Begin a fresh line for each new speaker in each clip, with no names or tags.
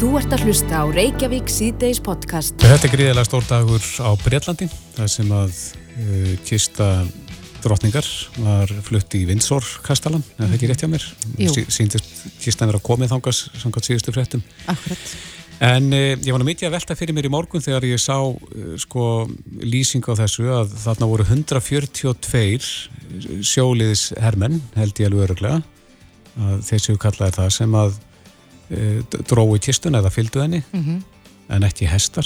Þú ert að hlusta á Reykjavík síðdeis podcast.
Þetta er gríðilega stór dagur á Breitlandi, það sem að uh, kista drotningar var flutt í Windsor kastalan, er það ekki rétt hjá mér? Sí, síndist kistan vera komið þangast samkvæmt síðustu fréttum.
Akkurat.
En uh, ég var mikið að velta fyrir mér í morgun þegar ég sá uh, sko lýsing á þessu að þarna voru 142 sjóliðis hermenn, held ég alveg öruglega, að þessu kallaði það sem að drói kistun eða fylgdu henni
Mm
en ekki hestar.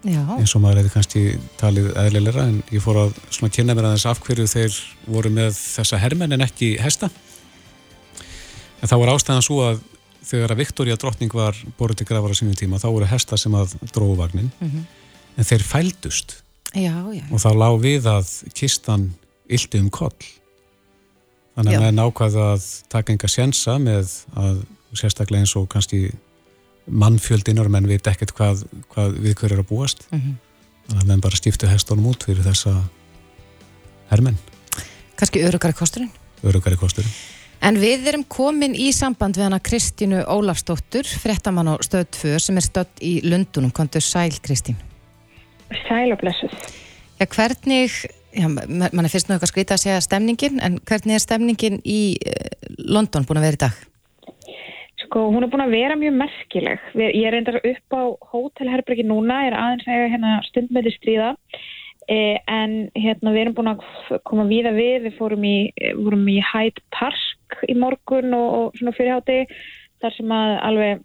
Já,
eins og maður hefði kannski talið eðlilegra en ég fór að svona kynna mér aðeins af hverju þeir voru með þessa hermenn en ekki hesta. En þá var ástæðan svo að þegar að Viktoria drottning var borðið til grafar á sínum tíma þá voru hesta sem að dróðu vagnin
Mhm.
en þeir fældust.
Já, já.
og þá lág við að kistan yldi um koll. Þannig að menn ákvað að taka enga sjensa með að sérstaklega eins og kannski mannfjöldinur menn veit ekkert hvað, hvað við hver er að búast
Mhm.
þannig að menn bara stiftu hestunum út fyrir þessa hermenn,
Kannski örugari kosturinn.
örugari kostur
En við erum komin í samband við hana Kristínu Ólafsdóttur, frettamann á stöð 2 sem er stödd í Lundunum. Kontur sæl, Kristín.
Sæl og blessuð.
Já, hvernig, já, ma- mann er fyrst eitthvað skrítið að segja stemningin, en hvernig er stemningin í eh, London búin að vera í dag?
Sko, hún er búin að vera mjög merkileg. Ég er reyndar upp á hótelherbergi núna, ég er aðeins að hérna stund með því stríða. Eh, en hérna við erum búin að koma víða við, við fórum í, vorum í Hyde Park í morgun og, og svona fyrirhátti þar sem að alveg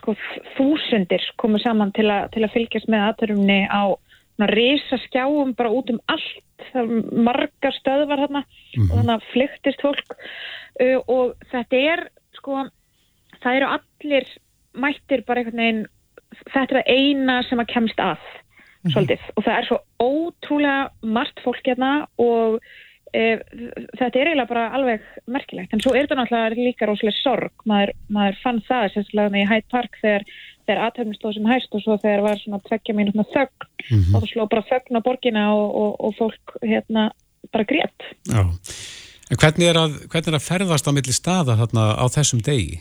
sko, þúsundir komu saman til, a, til að fylgjast með aðtörumni á risa skjáum bara út um allt, það er margar stöðvar þarna og þannig að flyktist fólk uh, og þetta er sko, það eru allir mættir bara einhvern veginn þetta er það eina sem að kemst að svolítið og það er svo ótrúlega margt fólk hérna og e, þetta er eiginlega bara alveg merkilegt, en svo er þetta náttúrulega líka rosalega sorg, maður, maður fann það sérstaklega í Hyde Park þegar, þegar aðtöfnum stóð sem hæst og svo þegar var svona tveggja mínútna þögn
Mhm.
og það sló bara þögn á borgina og, og, og fólk hérna bara grét
Já. En hvernig er, að, hvernig er að ferðast á milli staða þarna á þessum degi?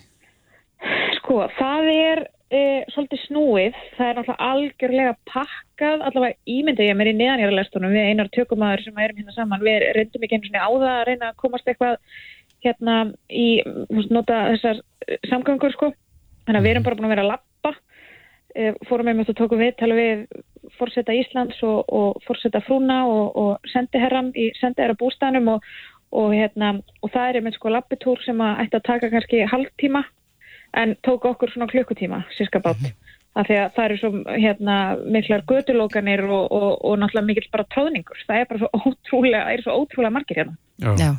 Sko, það er e, svolítið snúið, það er náttúrulega algjörlega pakkað, allavega ímyndið ég mér í neðanjáralestunum við einar tökumæður sem erum hérna saman, við reyndum ekki einu svona á það að reyna að komast eitthvað hérna í, veist, nota þessar eh, samgöngur sko, þannig að við erum bara búin að vera að lappa, e, fórum einmitt og tókum við, tala við fórseta Íslands og, og fórseta frúna og, og sendiherran í sendiherra bústænum og, og hérna, og það er einmitt sko lappitúr sem að ætti að taka kannski hálftíma en tók okkur svona klukkutíma síska bát af því að það eru svo hérna miklar gödulókanir og, og, og náttúrulega mikill bara tróðningur það er bara svo ótrúlega, það er svo ótrúlega margir hérna
Já.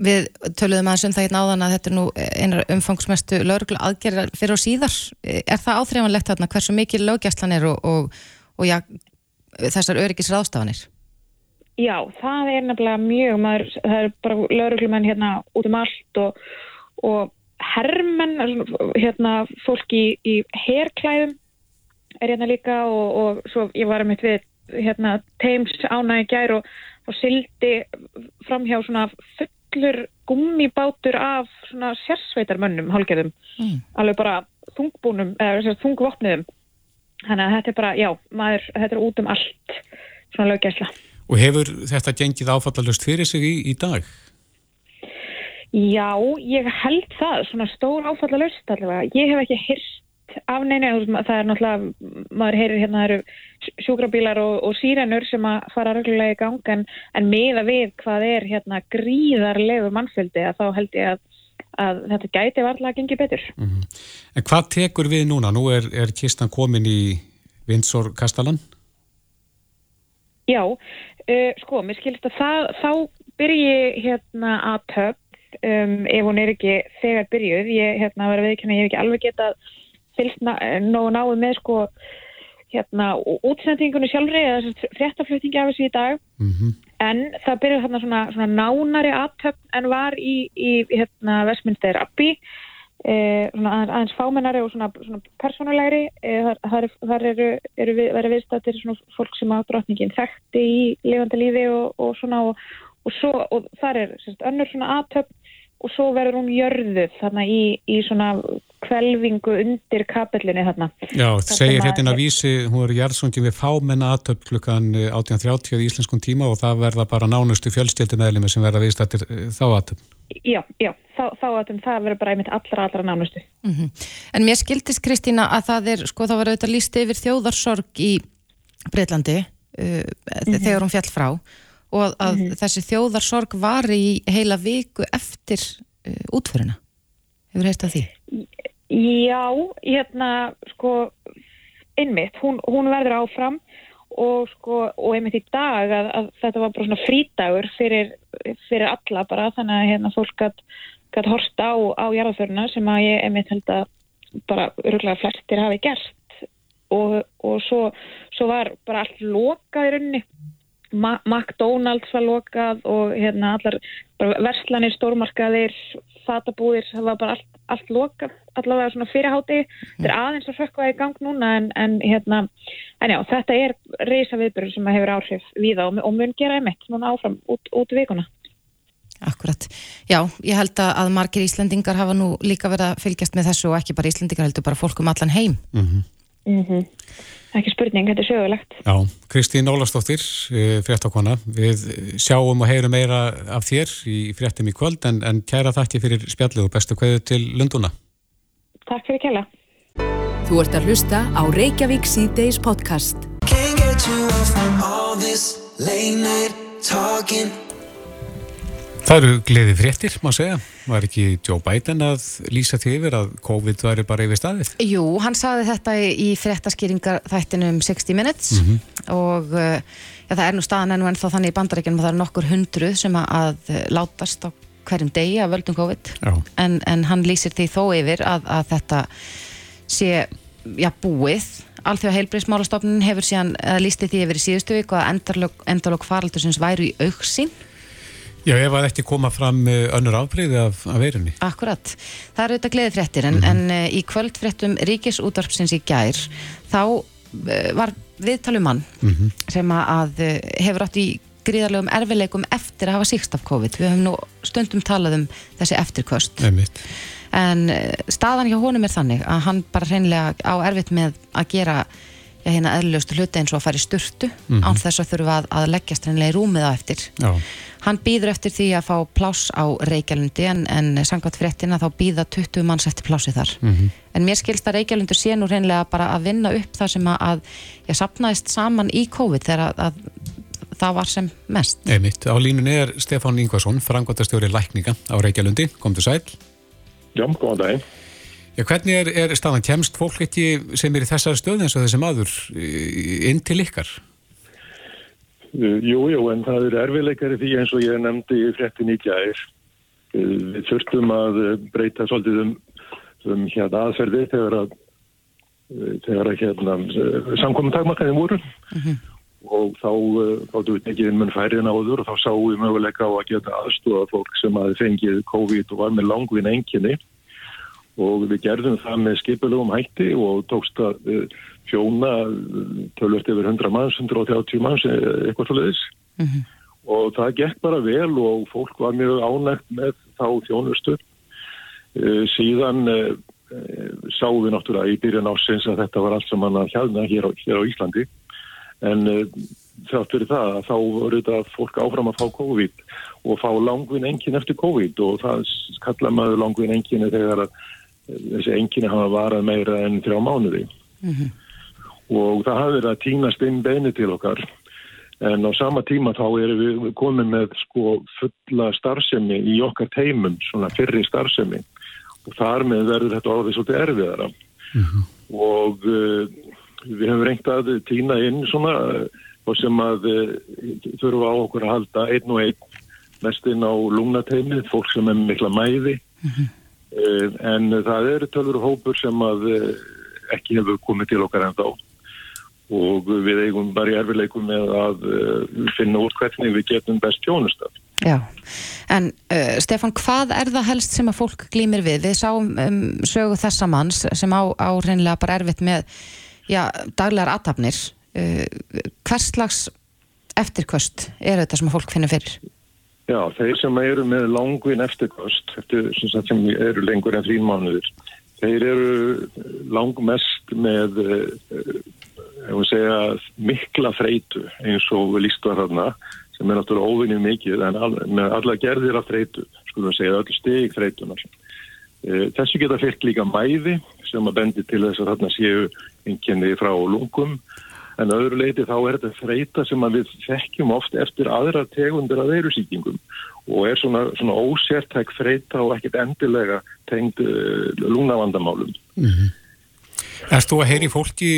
Við töluðum aðeins um það hérna áðan að þetta er nú einar umfangsmestu lauruglu aðgerðar fyrir og síðar. Er það áþreifanlegt þarna hversu mikil lögjastlan er og, og, og já, þessar öryggis ráðstafanir?
Já, það er nefnilega mjög maður, það er bara lauruglumenn hérna út um allt og, og hermenn, hérna fólk í, í herklæðum er hérna líka og, og svo ég var mitt við hérna Thames í gær og, og sildi fram hjá svona fullur gummibátur af svona sérsveitarmönnum hálgerðum,
Mm.
alveg bara þungbúnum, eða þungvopniðum þannig að þetta er bara, já, maður þetta er út um allt svona löggæsla
Og hefur þetta gengið áfallalust fyrir sig í, í dag?
Já, ég held það, svona stór áfalla löst allavega. Ég hef ekki hyrst af neina, það er náttúrulega, maður heyrir hérna, það eru sjúkrabílar og, og sírenur sem að fara reglulega í gang, en, en meða við hvað er hérna gríðarlegu mannfjöldi að þá held ég að, að þetta gæti varlega að gengi betur.
En hvað tekur við núna? Nú er, er kistan komin í Windsor Kastalan?
Já, uh, sko, mér skilst að það, þá byrji hérna að töfn um, ef hún er ekki þegar byrjuð. Ég hérna var að veikina, ég hef ekki alveg getað fylgst nógu náðu með sko hérna útsendingunni sjálfri eða fréttaflutningi af þessu í dag.
Mm
En það byrjuð þarna svona, svona nánari aðtöfn en var í, í hérna Westminster Abbey, eh, svona aðeins, aðeins fámennari og svona, svona persónulegri. Eh, þar, þar, eru, eru við, verið viðstættir svona fólk sem að drottningin þekkti í lifandi lífi og, og svona og, og, svo, og þar er sérst, önnur svona aðtöfn og svo verður hún jörðuð þarna í, í svona kvelvingu undir kapellinu þarna.
Já, það segir hérna að vísi, hún er jarðsungin við fámenna aðtöp klukkan 18.30 í íslenskum tíma og það verða bara nánustu fjölstjöldi meðlemi sem verða vist eftir þá aðtöp.
Já, já, þá, þá aðtöp það verður bara einmitt allra, allra nánustu.
Mm -hmm. En mér skildist Kristína að það er, sko þá verður þetta líst yfir þjóðarsorg í Breitlandi uh, mm -hmm. þegar hún fjall frá og að, að mm -hmm. þessi þjóðarsorg var í heila viku eftir uh, útföruna. Hefur að því?
Já, hérna, sko, einmitt, hún, hún verður áfram og sko, og einmitt í dag að, að þetta var bara svona frítagur fyrir, fyrir alla bara, þannig að hérna fólk gæti horsta á, á jarðaföruna sem að ég einmitt held að bara öruglega flestir hafi gert og, og svo, svo var bara allt lokað í rauninni Ma McDonalds var lokað og hérna allar verslanir, stórmarkaðir fatabúðir, það var bara allt, allt lokað, allavega svona fyrirháti þetta er aðeins að sökka í gang núna en, en hérna, en já, þetta er reysa viðbyrjum sem hefur áhrif við á og mun gera einmitt núna áfram út, út vikuna.
Akkurat, já, ég held að margir Íslandingar hafa nú líka verið að fylgjast með þessu og ekki bara Íslandingar heldur bara fólkum allan heim.
Mm -hmm.
Mm -hmm. Ekki spurning, þetta er sögulegt.
Já, Kristín Ólastóttir, eh, fréttakona, við sjáum og heyrum meira af þér í fréttum í kvöld en, en kæra þakki fyrir spjallið og bestu kveðu til Lunduna.
Takk fyrir kæla.
Þú ert að hlusta á Reykjavík C-Days podcast.
Það eru gleði fréttir, má segja. Var ekki Joe Biden að lýsa því yfir að COVID væri bara yfir staðið?
Jú, hann saði þetta í fréttaskýringar þættinum 60 Minutes mm -hmm. og uh, ja, það er nú staðan ennú ennþá þannig í bandarækjum að það er nokkur hundruð sem að látast á hverjum degi að völdum COVID en, en hann lýsir því þó yfir að, að þetta sé ja, búið. Alþjóða heilbreyðsmálastofnun hefur síðan lýsti því yfir í síðustu viku að endalók faraldur sem væru í auksinn
Já, ef það ekki koma fram önnur afbreyði af, af veirunni.
Akkurat. Það eru auðvitað gleði fréttir en, mm -hmm. en uh, í kvöldfréttum Ríkisútvarpsins í gær þá uh, var viðtalum mann mm -hmm. sem að hefur átt í gríðarlegum erfileikum eftir að hafa síkst af COVID. Við höfum nú stundum talað um þessi eftirkvöst.
Einmitt.
En staðan hjá honum er þannig að hann bara hreinlega á erfitt með að gera já, hérna eðlustu hluti eins og að fara í sturtu mm -hmm. án þess að þurfa að, að leggjast hreinlega í rúmið á eftir.
Já.
Hann býður eftir því að fá pláss á Reykjalundi en, en sangvært fréttina þá býða 20 manns eftir plássi þar. Mm -hmm. En mér skilst að Reykjalundur sé nú reynlega bara að vinna upp það sem að ég sapnaðist saman í COVID þegar að, að það var sem mest.
Einmitt, á línunni er Stefán Ingvarsson, frangværtastjóri Lækninga á Reykjalundi. Kom til sæl.
Já, góðan daginn.
Já, hvernig er, er staðan? Kemst fólk ekki sem er í þessari stöð eins og þessi maður inn til ykkar?
Uh, jú, jú, en það eru erfiðleikari því eins og ég nefndi í frettin í gæðir. Uh, við þurftum að uh, breyta svolítið um, um hérna aðferði þegar að, þegar að hérna, samkominn takmarkaðin voru mm -hmm. og þá gáttu við tekið inn mun færið náður og þá sáum við möguleika á að geta aðstúða fólk sem aði fengið COVID og var með langvinn enginni og við gerðum það með skipilugum hætti og tókst að fjóna tölvöld yfir 100 manns, 130 manns eitthvað svo leiðis mm -hmm. og það gekk bara vel og fólk var mjög ánægt með þá þjónustu uh, síðan uh, sáum við náttúrulega í byrjan ásins að þetta var allt sem hann að hjálna hér á, hér á Íslandi en þátt fyrir það að þá voru þetta fólk áfram að fá COVID og fá langvinn engin eftir COVID og það kalla maður langvinn engin þegar þessi enginni hafa varað meira enn þrjá mánuði. Mm -hmm. Og það hafi verið að týnast inn beini til okkar. En á sama tíma þá erum við komið með sko fulla starfsemi í okkar teimum, svona fyrri starfsemi. Og þar með verður þetta orðið svolítið erfiðara. Mm -hmm. Og uh, við hefum reynt að týna inn svona og sem að uh, þurfa á okkur að halda einn og einn mest inn á lungnateimið, fólk sem er mikla mæði. -hmm. Eh, en það eru tölur og hópur sem að eh, ekki hefur komið til okkar enda á og við eigum bara í erfileikum með að eh, finna úr hvernig við getum best tjónustaf.
Já, en uh, Stefan, hvað er það helst sem að fólk glýmir við? Við sáum um, sögu þessa manns sem á, á reynilega bara erfitt með já, daglegar aðtapnir. Uh, hvers slags eftirkvöst er þetta sem fólk finnir fyrir?
Já, þeir sem eru með langvinn eftirkost, eftir, sem, sem eru lengur en þrín mánuður, þeir eru langmest með uh, segja, mikla þreitu eins og líst var þarna sem er náttúrulega óvinnið mikið en all, með alla gerðir af þreitu, skulum segja, öll steg þreitunar. Uh, þessu geta fyrst líka mæði sem að bendi til þess að þarna séu einnkjenni frá lungum en öðru leiti þá er þetta þreita sem við þekkjum oft eftir aðra tegundir af veirusýkingum og er svona, svona ósértæk þreita og ekkit endilega tengd uh, lúnavandamálum. Mm -hmm.
Erst þú að heyri fólki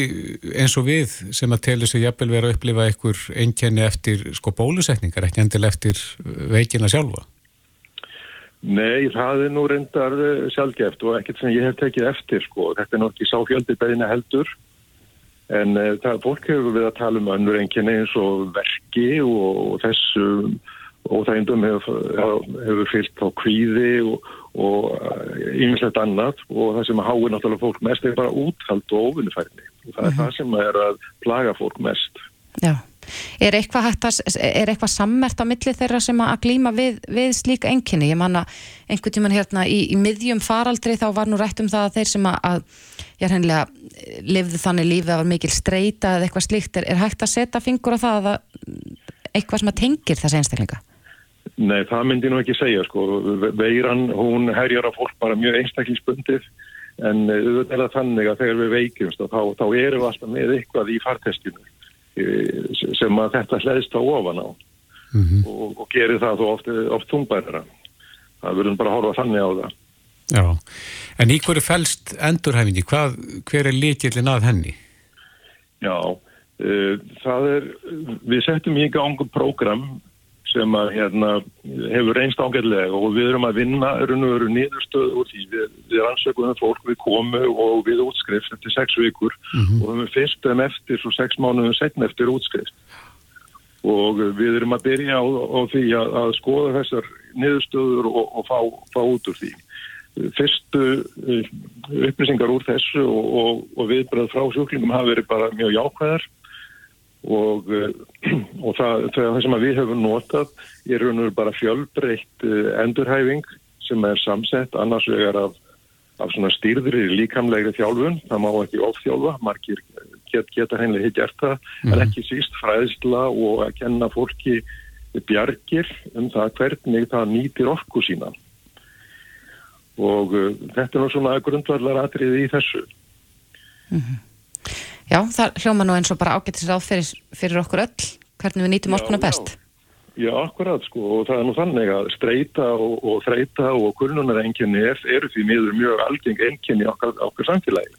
eins og við sem að telur sig jafnvel vera að upplifa einhver einkenni eftir sko bólusetningar, ekki endilega eftir veikina sjálfa?
Nei, það er nú reyndar uh, sjálfgeft og ekkert sem ég hef tekið eftir sko. Þetta er nokkið sáfjöldi beina heldur en uh, það, fólk hefur við að tala um önnur enginni eins og verki og, og þessu og það eindum hefur, hefur fyllt á kvíði og ymmislegt annað og það sem að háir náttúrulega fólk mest er bara úthald og ofinnufærni og það er mm -hmm. það sem er að plaga fólk mest.
Já, er eitthvað, að, er eitthvað sammert á milli þeirra sem að glýma við, við slíka enginni? Ég manna einhvern tíman hérna í, í miðjum faraldri þá var nú rætt um það að þeir sem að, að ég er hennilega lifði þannig lífið að var mikil streyta eða eitthvað slíkt, er, er hægt að setja fingur á það að eitthvað sem að tengir þessi einstaklinga?
Nei, það myndi nú ekki segja sko. Veiran, hún herjar á fólk bara mjög einstaklingsbundið en auðvitað er það þannig að þegar við veikjumst þá, þá erum við alltaf með eitthvað í fartestinu sem að þetta hlæðist á ofan á mm -hmm. og, og gerir það þó oft, oft þungbærara. Það verður bara að horfa þannig á það.
Já, en í hverju fælst endurhæfingi? Hvað, hver er litillin að henni?
Já, uh, það er, við settum í gangum prógram sem að hérna hefur reynst ágætlega og við erum að vinna raun og veru nýðurstöð úr því. Við, við rannsökuðum fólk við komu og við útskrift eftir sex vikur mm -hmm. og við fyrst um eftir svo sex mánuðum setn eftir útskrift. Og við erum að byrja á, á því að, að skoða þessar nýðurstöður og, og fá, fá út úr því. Fyrstu uh, upplýsingar úr þessu og, og, og viðbröð frá sjúklingum hafa verið bara mjög jákvæðar og, eh, og það, það sem við höfum notað er raun og bara fjölbreytt eh, endurhæfing sem er samsett annars vegar af, af svona stýrðri líkamlegri þjálfun, það má ekki ofþjálfa, margir get, geta hitt gert það, mm. en mhm. ekki síst fræðsla og að kenna fólki bjargir um það hvernig það nýtir orku sína og uh, þetta er svona grundvallar atriði í þessu
mm -hmm. Já, það hljóma nú eins og bara ágættis ráð fyrir, fyrir okkur öll, hvernig við nýtum orkuna best.
Já, akkurat sko og það er nú þannig að streyta og, og þreita og kurnunar enginni er, eru því miður mjög algeng enginni okkar, okkar samfélagi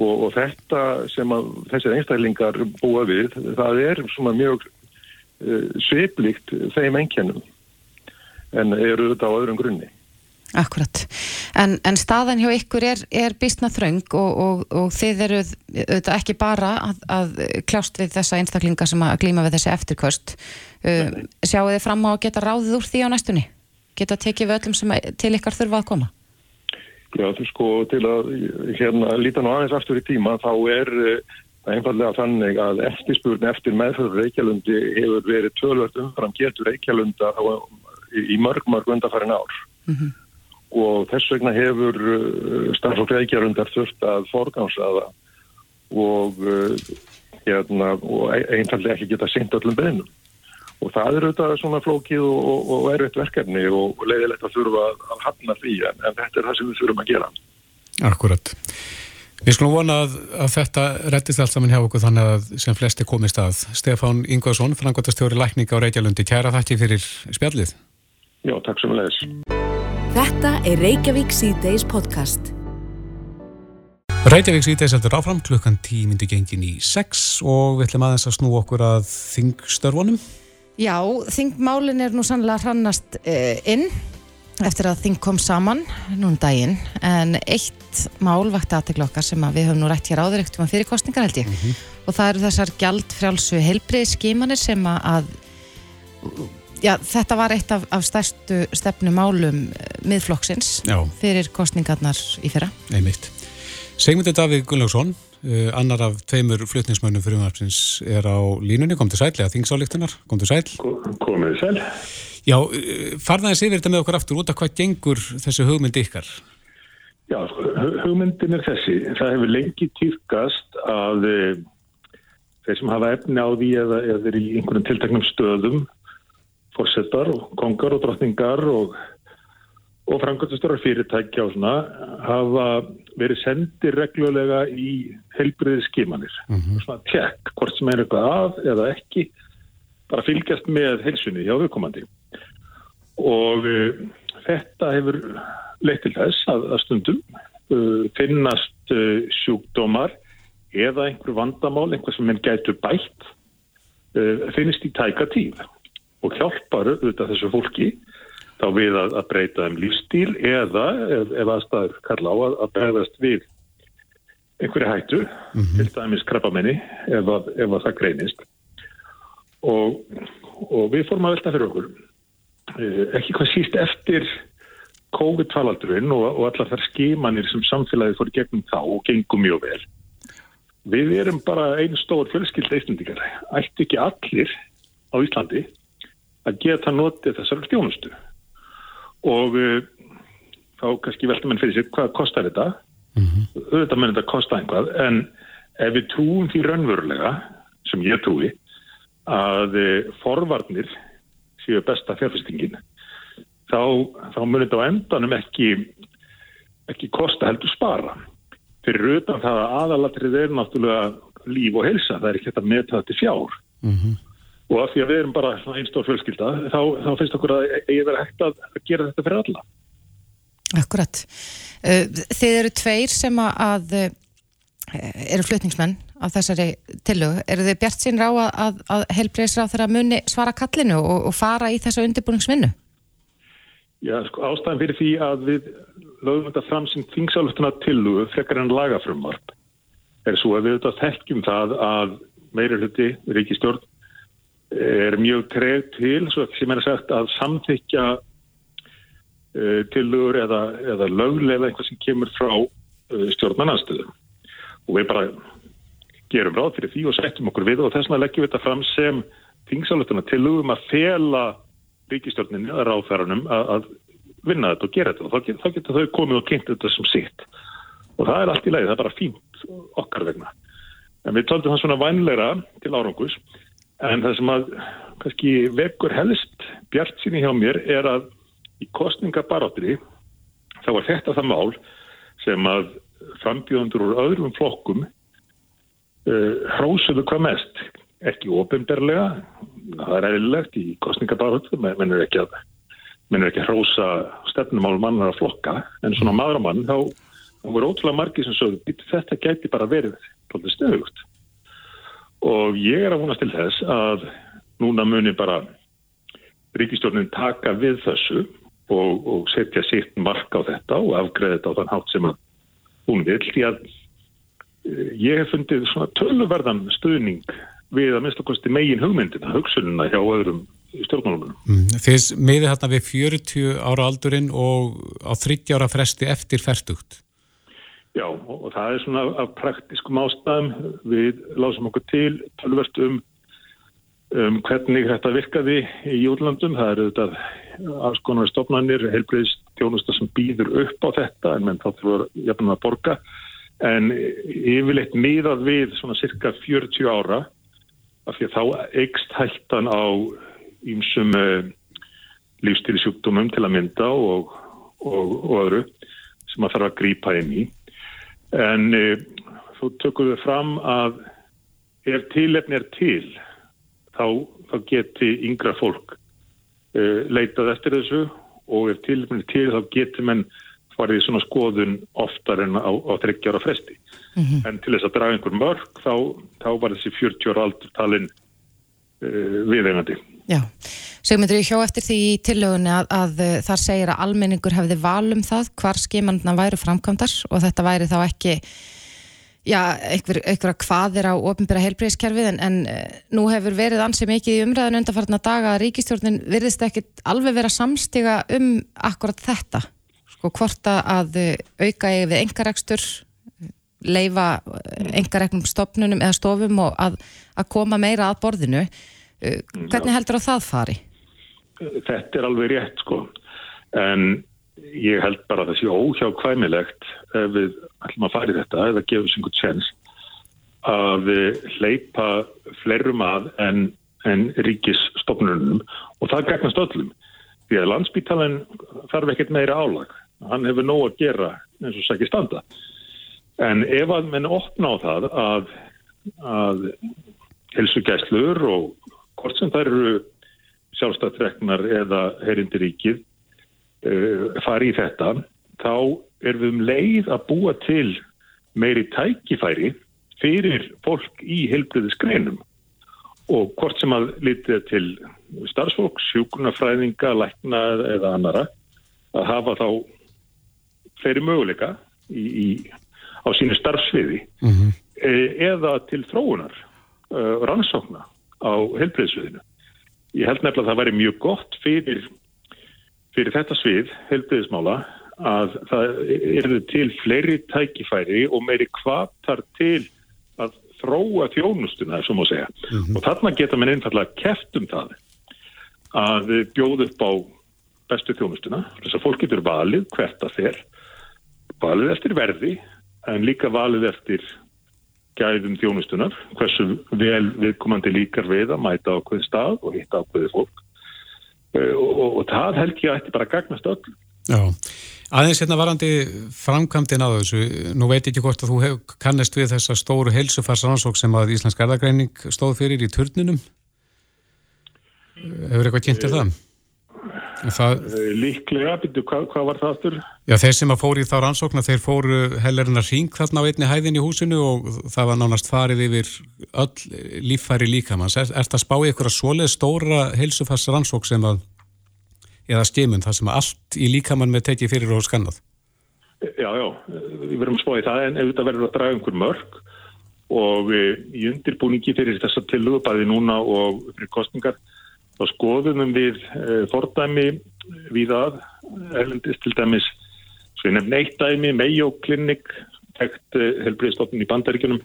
og, og þetta sem að þessir einstaklingar búa við, það er svona mjög uh, sveiplíkt þeim enginnum en eru þetta á öðrum grunni.
Akkurat, en, en staðan hjá ykkur er, er bísna þraung og, og, og þið eru auðvitað ekki bara að, að kljást við þessa einstaklinga sem að glýma við þessi eftirkvöst uh, sjáu þið fram á að geta ráðið úr því á næstunni? Geta tekið við öllum sem til ykkar þurfa að koma?
Já, þú sko, til að hérna líta nú aðeins aftur í tíma þá er uh, einfallega þannig að eftirspurni eftir meðfjörður Reykjalundi hefur verið tölvört umfram getur Reykjalunda í mörg mörg undarfærin ár. Mm -hmm og þess vegna hefur starfsfólk reykjarundar þurft að forgansaða og, uh, hérna, og einfallega ekki geta syngt öllum beinum. Og það er auðvitað svona flókið og, og, og erfitt verkefni og leiðilegt að þurfa að hafna því en, en þetta er það sem við þurfum að gera.
Akkurat. Við skulum vona að, að þetta rettist allt saman hjá okkur þannig að sem flesti komist að. Stefán Ingvarsson, frangotastjóri Lækning á Reykjalundi, kæra þakki fyrir spjallið.
Já, takk sem leðis.
Þetta er Reykjavík C-Days podcast.
Reykjavík C-Days heldur áfram klukkan 10 myndi gengin í 6 og við ætlum aðeins að snú okkur að þingstörfunum.
Já, þingmálin er nú sannlega hrannast uh, inn eftir að þing kom saman núna um daginn en eitt mál vakti aðtegla okkar sem að við höfum nú rætt hér áður ekkert um fyrir kostningar held ég mm -hmm. og það eru þessar gjaldfrjálsu heilbrið skimanir sem að Já, þetta var eitt af, af stærstu stefnumálum eh, miðflokksins Já. fyrir kostningarnar í fyrra.
Nei mitt. Segmundur Davíð Gunnlaugsson, uh, annar af tveimur flutningsmönnum fyrir umhverfins er á línunni, kom til sæl, eða þingsálíktunar, kom til sæl.
Komið sæl.
Já, uh, farðaðis yfir þetta með okkur aftur út af hvað gengur þessu hugmynd ykkar?
Já, hugmyndin er þessi. Það hefur lengi týrkast að þeir sem hafa efni á því eða er í einhvern tilteknum stöðum, fórsetar og kongar og drottningar og, og framkvæmstörar fyrirtækja og svona, hafa verið sendir reglulega í helbriði skimanir. Mm -hmm. Svona tjekk, hvort sem er eitthvað af eða ekki, bara fylgjast með helsunni hjá viðkomandi. Og e, þetta hefur leitt til þess að, að stundum uh, finnast uh, sjúkdómar eða einhver vandamál, einhver sem henn gætu bætt, uh, finnist í tæka tíð og hjálpar auðvitað þessu fólki þá við að, að breyta um lífstíl eða ef, ef aðstæður kalla á að, að bregðast við einhverju hættu, mm -hmm. til dæmis krabbamenni ef, ef að það greinist og, og við fórum að velta fyrir okkur uh, ekki hvað síst eftir COVID-talaldurinn og, og allar þær skimanir sem samfélagið fór gegnum þá og gengum mjög vel. Við erum bara einn stór fjölskyld eistundikar. Ætti ekki allir á Íslandi að geta notið þessar stjónustu. Og uh, þá kannski velta mann fyrir sig hvað kostar þetta. Mm -hmm. Þetta mun þetta kosta einhvað en ef við trúum því raunverulega, sem ég trúi, að uh, forvarnir séu besta fjárfestingin þá, þá munir þetta á endanum ekki, ekki kosta heldur spara. Fyrir utan það að aðalatrið er náttúrulega líf og helsa, það er ekki þetta með þetta til fjár. Mm -hmm. Og af því að við erum bara einstór fjölskylda, þá, þá finnst okkur að ég verði hægt að gera þetta fyrir alla.
Akkurat. Eh, þið eru tveir sem að eh, eru flutningsmenn af þessari tillögu. Eru þið bjart sín rá að, að, helbreyðsra þeirra muni svara kallinu og, og fara í þessu undirbúningsvinnu?
Já, sko, ástæðan fyrir því að við lögum þetta fram sem þingsáluftuna tillugu frekar en lagafrumvarp er svo að við þetta þekkjum það að meira hluti ríkistjórn er mjög treg til, sem er sagt að samþykja uh, tillugur eða, eða löglega eitthvað sem kemur frá uh, stjórnmannanstöðu og við bara gerum ráð fyrir því og setjum okkur við og þess vegna leggjum við þetta fram sem þingsáluftuna tillugum að fela ríkistjórninu að ráðfærunum að vinna þetta og gera þetta. Og þá, get, þá getur þau komið og kynnt þetta sem sitt. Og það er allt í leið, það er bara fínt okkar vegna. En við töldum það svona vænleira til árangus en það sem að kannski vekur helst bjart síni hjá mér er að í kostningabaráttri þá var þetta það mál sem að frambjóðundur úr öðrum flokkum uh, hrósuðu hvað mest. Ekki ofinberlega það er eðlilegt í kostningabarötu menn er ekki að menn er ekki að hrósa stefnumál mannar að flokka en svona maðuramann þá, þá voru ótrúlega margi sem sögðu þetta gæti bara verið stöðugt og ég er að vonast til þess að núna muni bara ríkistjórnin taka við þessu og, og setja sitt mark á þetta og afgreða þetta á þann hátt sem hún vil því að eh, ég hef fundið svona töluverðan stuðning við að mista kosti megin hugmyndina, hugsununa hjá öðrum stjórnmálunum.
Mm, Þið miði hérna við 40 ára aldurinn og á 30 ára fresti eftir færtugt.
Já, og, það er svona af praktiskum ástæðum. Við lásum okkur til tölvert um, um hvernig þetta virkaði í Júlandum. Það eru þetta alls konar stofnanir, heilbreyðist tjónusta sem býður upp á þetta en menn þá þurfur jafnum að borga. En yfirleitt miðað við svona cirka 40 ára af því að þá eikst hættan á ímsum eh, lífstilsjúkdómum til að mynda og, og, og öðru sem að þarf að grýpa inn í. En uh, þú tökum við fram að ef tilefni er til þá, þá geti yngra fólk uh, leitað eftir þessu og ef tilefni er til þá geti menn farið í svona skoðun oftar en á, á 30 ára fresti. Mm -hmm. En til þess að draga einhver mörg þá, þá var þessi 40 ára aldur talin uh, viðeigandi.
Já, segmyndur ég hjá eftir því í tillögunni að, að þar segir að almenningur hefði valum það hvar skimandna væru framkvæmdar og þetta væri þá ekki já, einhver, einhverja hvaðir á ofinbæra heilbreyðskerfið en, en nú hefur verið ansið mikið í umræðinu undanfarnar daga að ríkistjórnin virðist ekki alveg vera samstiga um akkurat þetta. Sko hvort að auka við engarekstur leifa engareknum stopnunum eða stofum og að, að koma meira að borðinu hvernig heldur að það fari?
Þetta er alveg rétt sko. En ég held bara að það sé óhjákvæmilegt ef við ætlum að fara í þetta eða gefa þessu einhvern tjens að hleypa fleirum að en, en ríkisstofnunum. Og það gegnast öllum. Því að landsbítalinn þarf ekkert meira álag. Hann hefur nóg að gera eins og sækir standa. En ef að menn opna á það að, að helsugæslur og hvort sem það eru sjálfstættreknar eða herindiríkið uh, fari í þetta, þá erum við um leið að búa til meiri tækifæri fyrir fólk í heilbriðisgreinum og hvort sem að litið til starfsfólk, sjúkunafræðinga, lækna eða annara að hafa þá fleiri möguleika í, í, á sínu starfsviði mm -hmm. eða til þróunar uh, rannsókna á heilbriðsviðinu. Ég held nefnilega að það væri mjög gott fyrir fyrir þetta svið, helbiðismála, að það eru til fleiri tækifæri og meiri kvartar til að þróa þjónustuna, þessum að segja. Mm -hmm. Og þarna geta mann einfallega keft um það að bjóð upp á bestu þjónustuna. Þess að fólk getur valið hvert að þeir, valið eftir verði, en líka valið eftir gæðum þjónustunar, hversu vel viðkomandi líkar við að mæta á hverju stað og hitta á hverju fólk Eh, og, og, og það held ég að þetta bara gagnast öll.
Já, aðeins hérna varandi framkvæmdinn á þessu, nú veit ekki hvort að þú hef, kannast við þessa stóru helsufarsansók sem að Íslensk erðagreining stóð fyrir í turninum. Hefur eitthvað kynntið það?
Það? Eh, líklega, byrju, hvað, hvað var það aftur?
Já, þeir sem að fóri í þá rannsókna, þeir fóru hellerinn að ring þarna á einni hæðin í húsinu og það var nánast farið yfir öll líffæri líkamanns. Er, er það spáið ykkur að svoleið stóra heilsufarsrannsók sem að, eða skimun, það sem að allt í líkamann með tekið fyrir og skannað?
Já, já, við verðum spáið það en þetta verður að draga einhver mörg og í undirbúningi fyrir þessa tilugabæði núna og fyrir kostningar þá skoðum við eh, fordæmi við að erlendist til dæmis svo ég nefn eitt dæmi, Mayo Clinic tekt eh, helbriðstofnun í bandaríkunum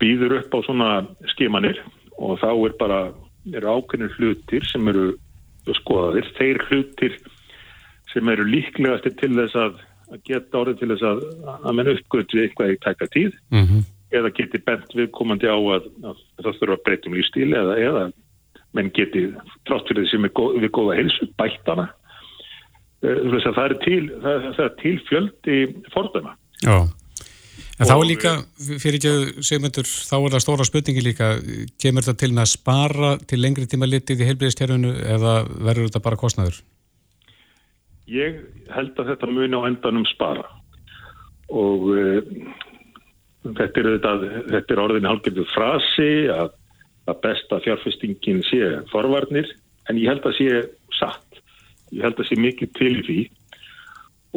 býður upp á svona skimanir og þá er bara er ákveðnir hlutir sem eru skoðaðir, þeir hlutir sem eru líklegastir til þess að, að geta orðið til þess að að menn uppgötu eitthvað í tæka tíð mm -hmm. eða geti bent viðkomandi á að, að það þurfa að breytum lífstíli eða, eða menn geti trátt fyrir er góð, við góða helsu, bættana eh, það er til, það, það er til fjöldi fordæma.
Já. En þá er líka, fyrir ekki segmyndur, þá er það stóra spurningi líka, kemur þetta til að spara til lengri tíma litið í heilbíðistjárfunu eða verður þetta bara kostnæður?
Ég held að þetta muni á endanum spara. Og uh, þetta, er þetta, þetta er orðin hálfgerðu frasi að, að besta fjárfestingin sé forvarnir en ég held að sé satt, ég held að sé mikið til því.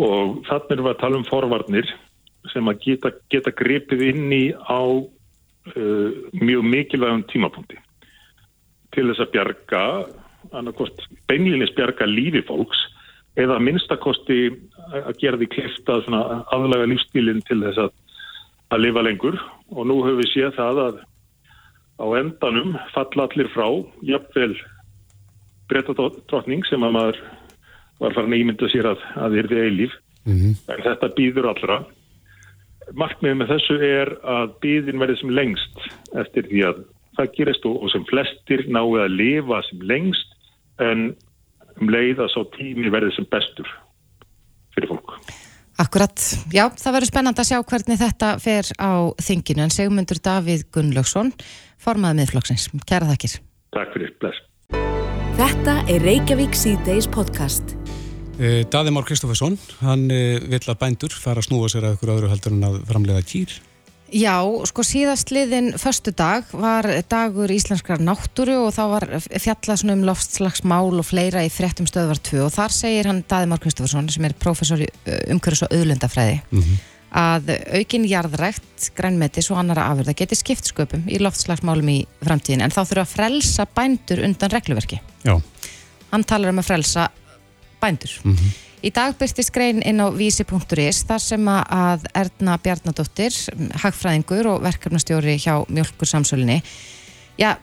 Og þannig er við að tala um forvarnir sem að geta, geta grepið inn í á uh, mjög mikilvægum tímapunkti. Til þess að bjarga annarkost beinlinis bjarga lífi fólks eða minnstakosti að gera því klifta aðlaga lífstílinn til þess að, að lifa lengur. Og nú höfum við séð það að á endanum falla allir frá jafnvel breytadrottning sem að maður var farin að ímynda sér að það er því eilíf mm -hmm. en þetta býður allra markmiðið með þessu er að býðin verði sem lengst eftir því að það gerist og sem flestir náðu að lifa sem lengst en um leið að svo tími verði sem bestur fyrir fólk.
Akkurat, já, það verður spennand að sjá hvernig þetta fer á þinginu en segmundur Davíð Gunnlaugsson formaði miðflokksins. Kæra þakkir.
Takk fyrir, bless.
Þetta er Reykjavík C-Days podcast.
Eh, Daði Már Kristófesson, hann eh, vill að bændur fara að snúa sér að ykkur öðru heldur en að framlega kýr.
Já, sko síðast liðin förstu dag var dagur íslenskrar náttúru og þá var fjallað um loftslagsmál og fleira í frettum stöðvar 2 og þar segir hann Daði Már Kristófesson sem er professor í eh, umhverfis og auðlundafræði mm -hmm. Að aukin jarðrækt, grænmetis og annara afurða geti skipt sköpum í loftslagsmálum í framtíðin en þá þurfa að frelsa bændur undan regluverki.
Já.
Hann talar um að frelsa bændur. Mm -hmm. Í dag byrstist grein inn á vísi.is þar sem að Erna Bjarnadóttir, hagfræðingur og verkefnastjóri hjá Mjölkur samsölinni, já,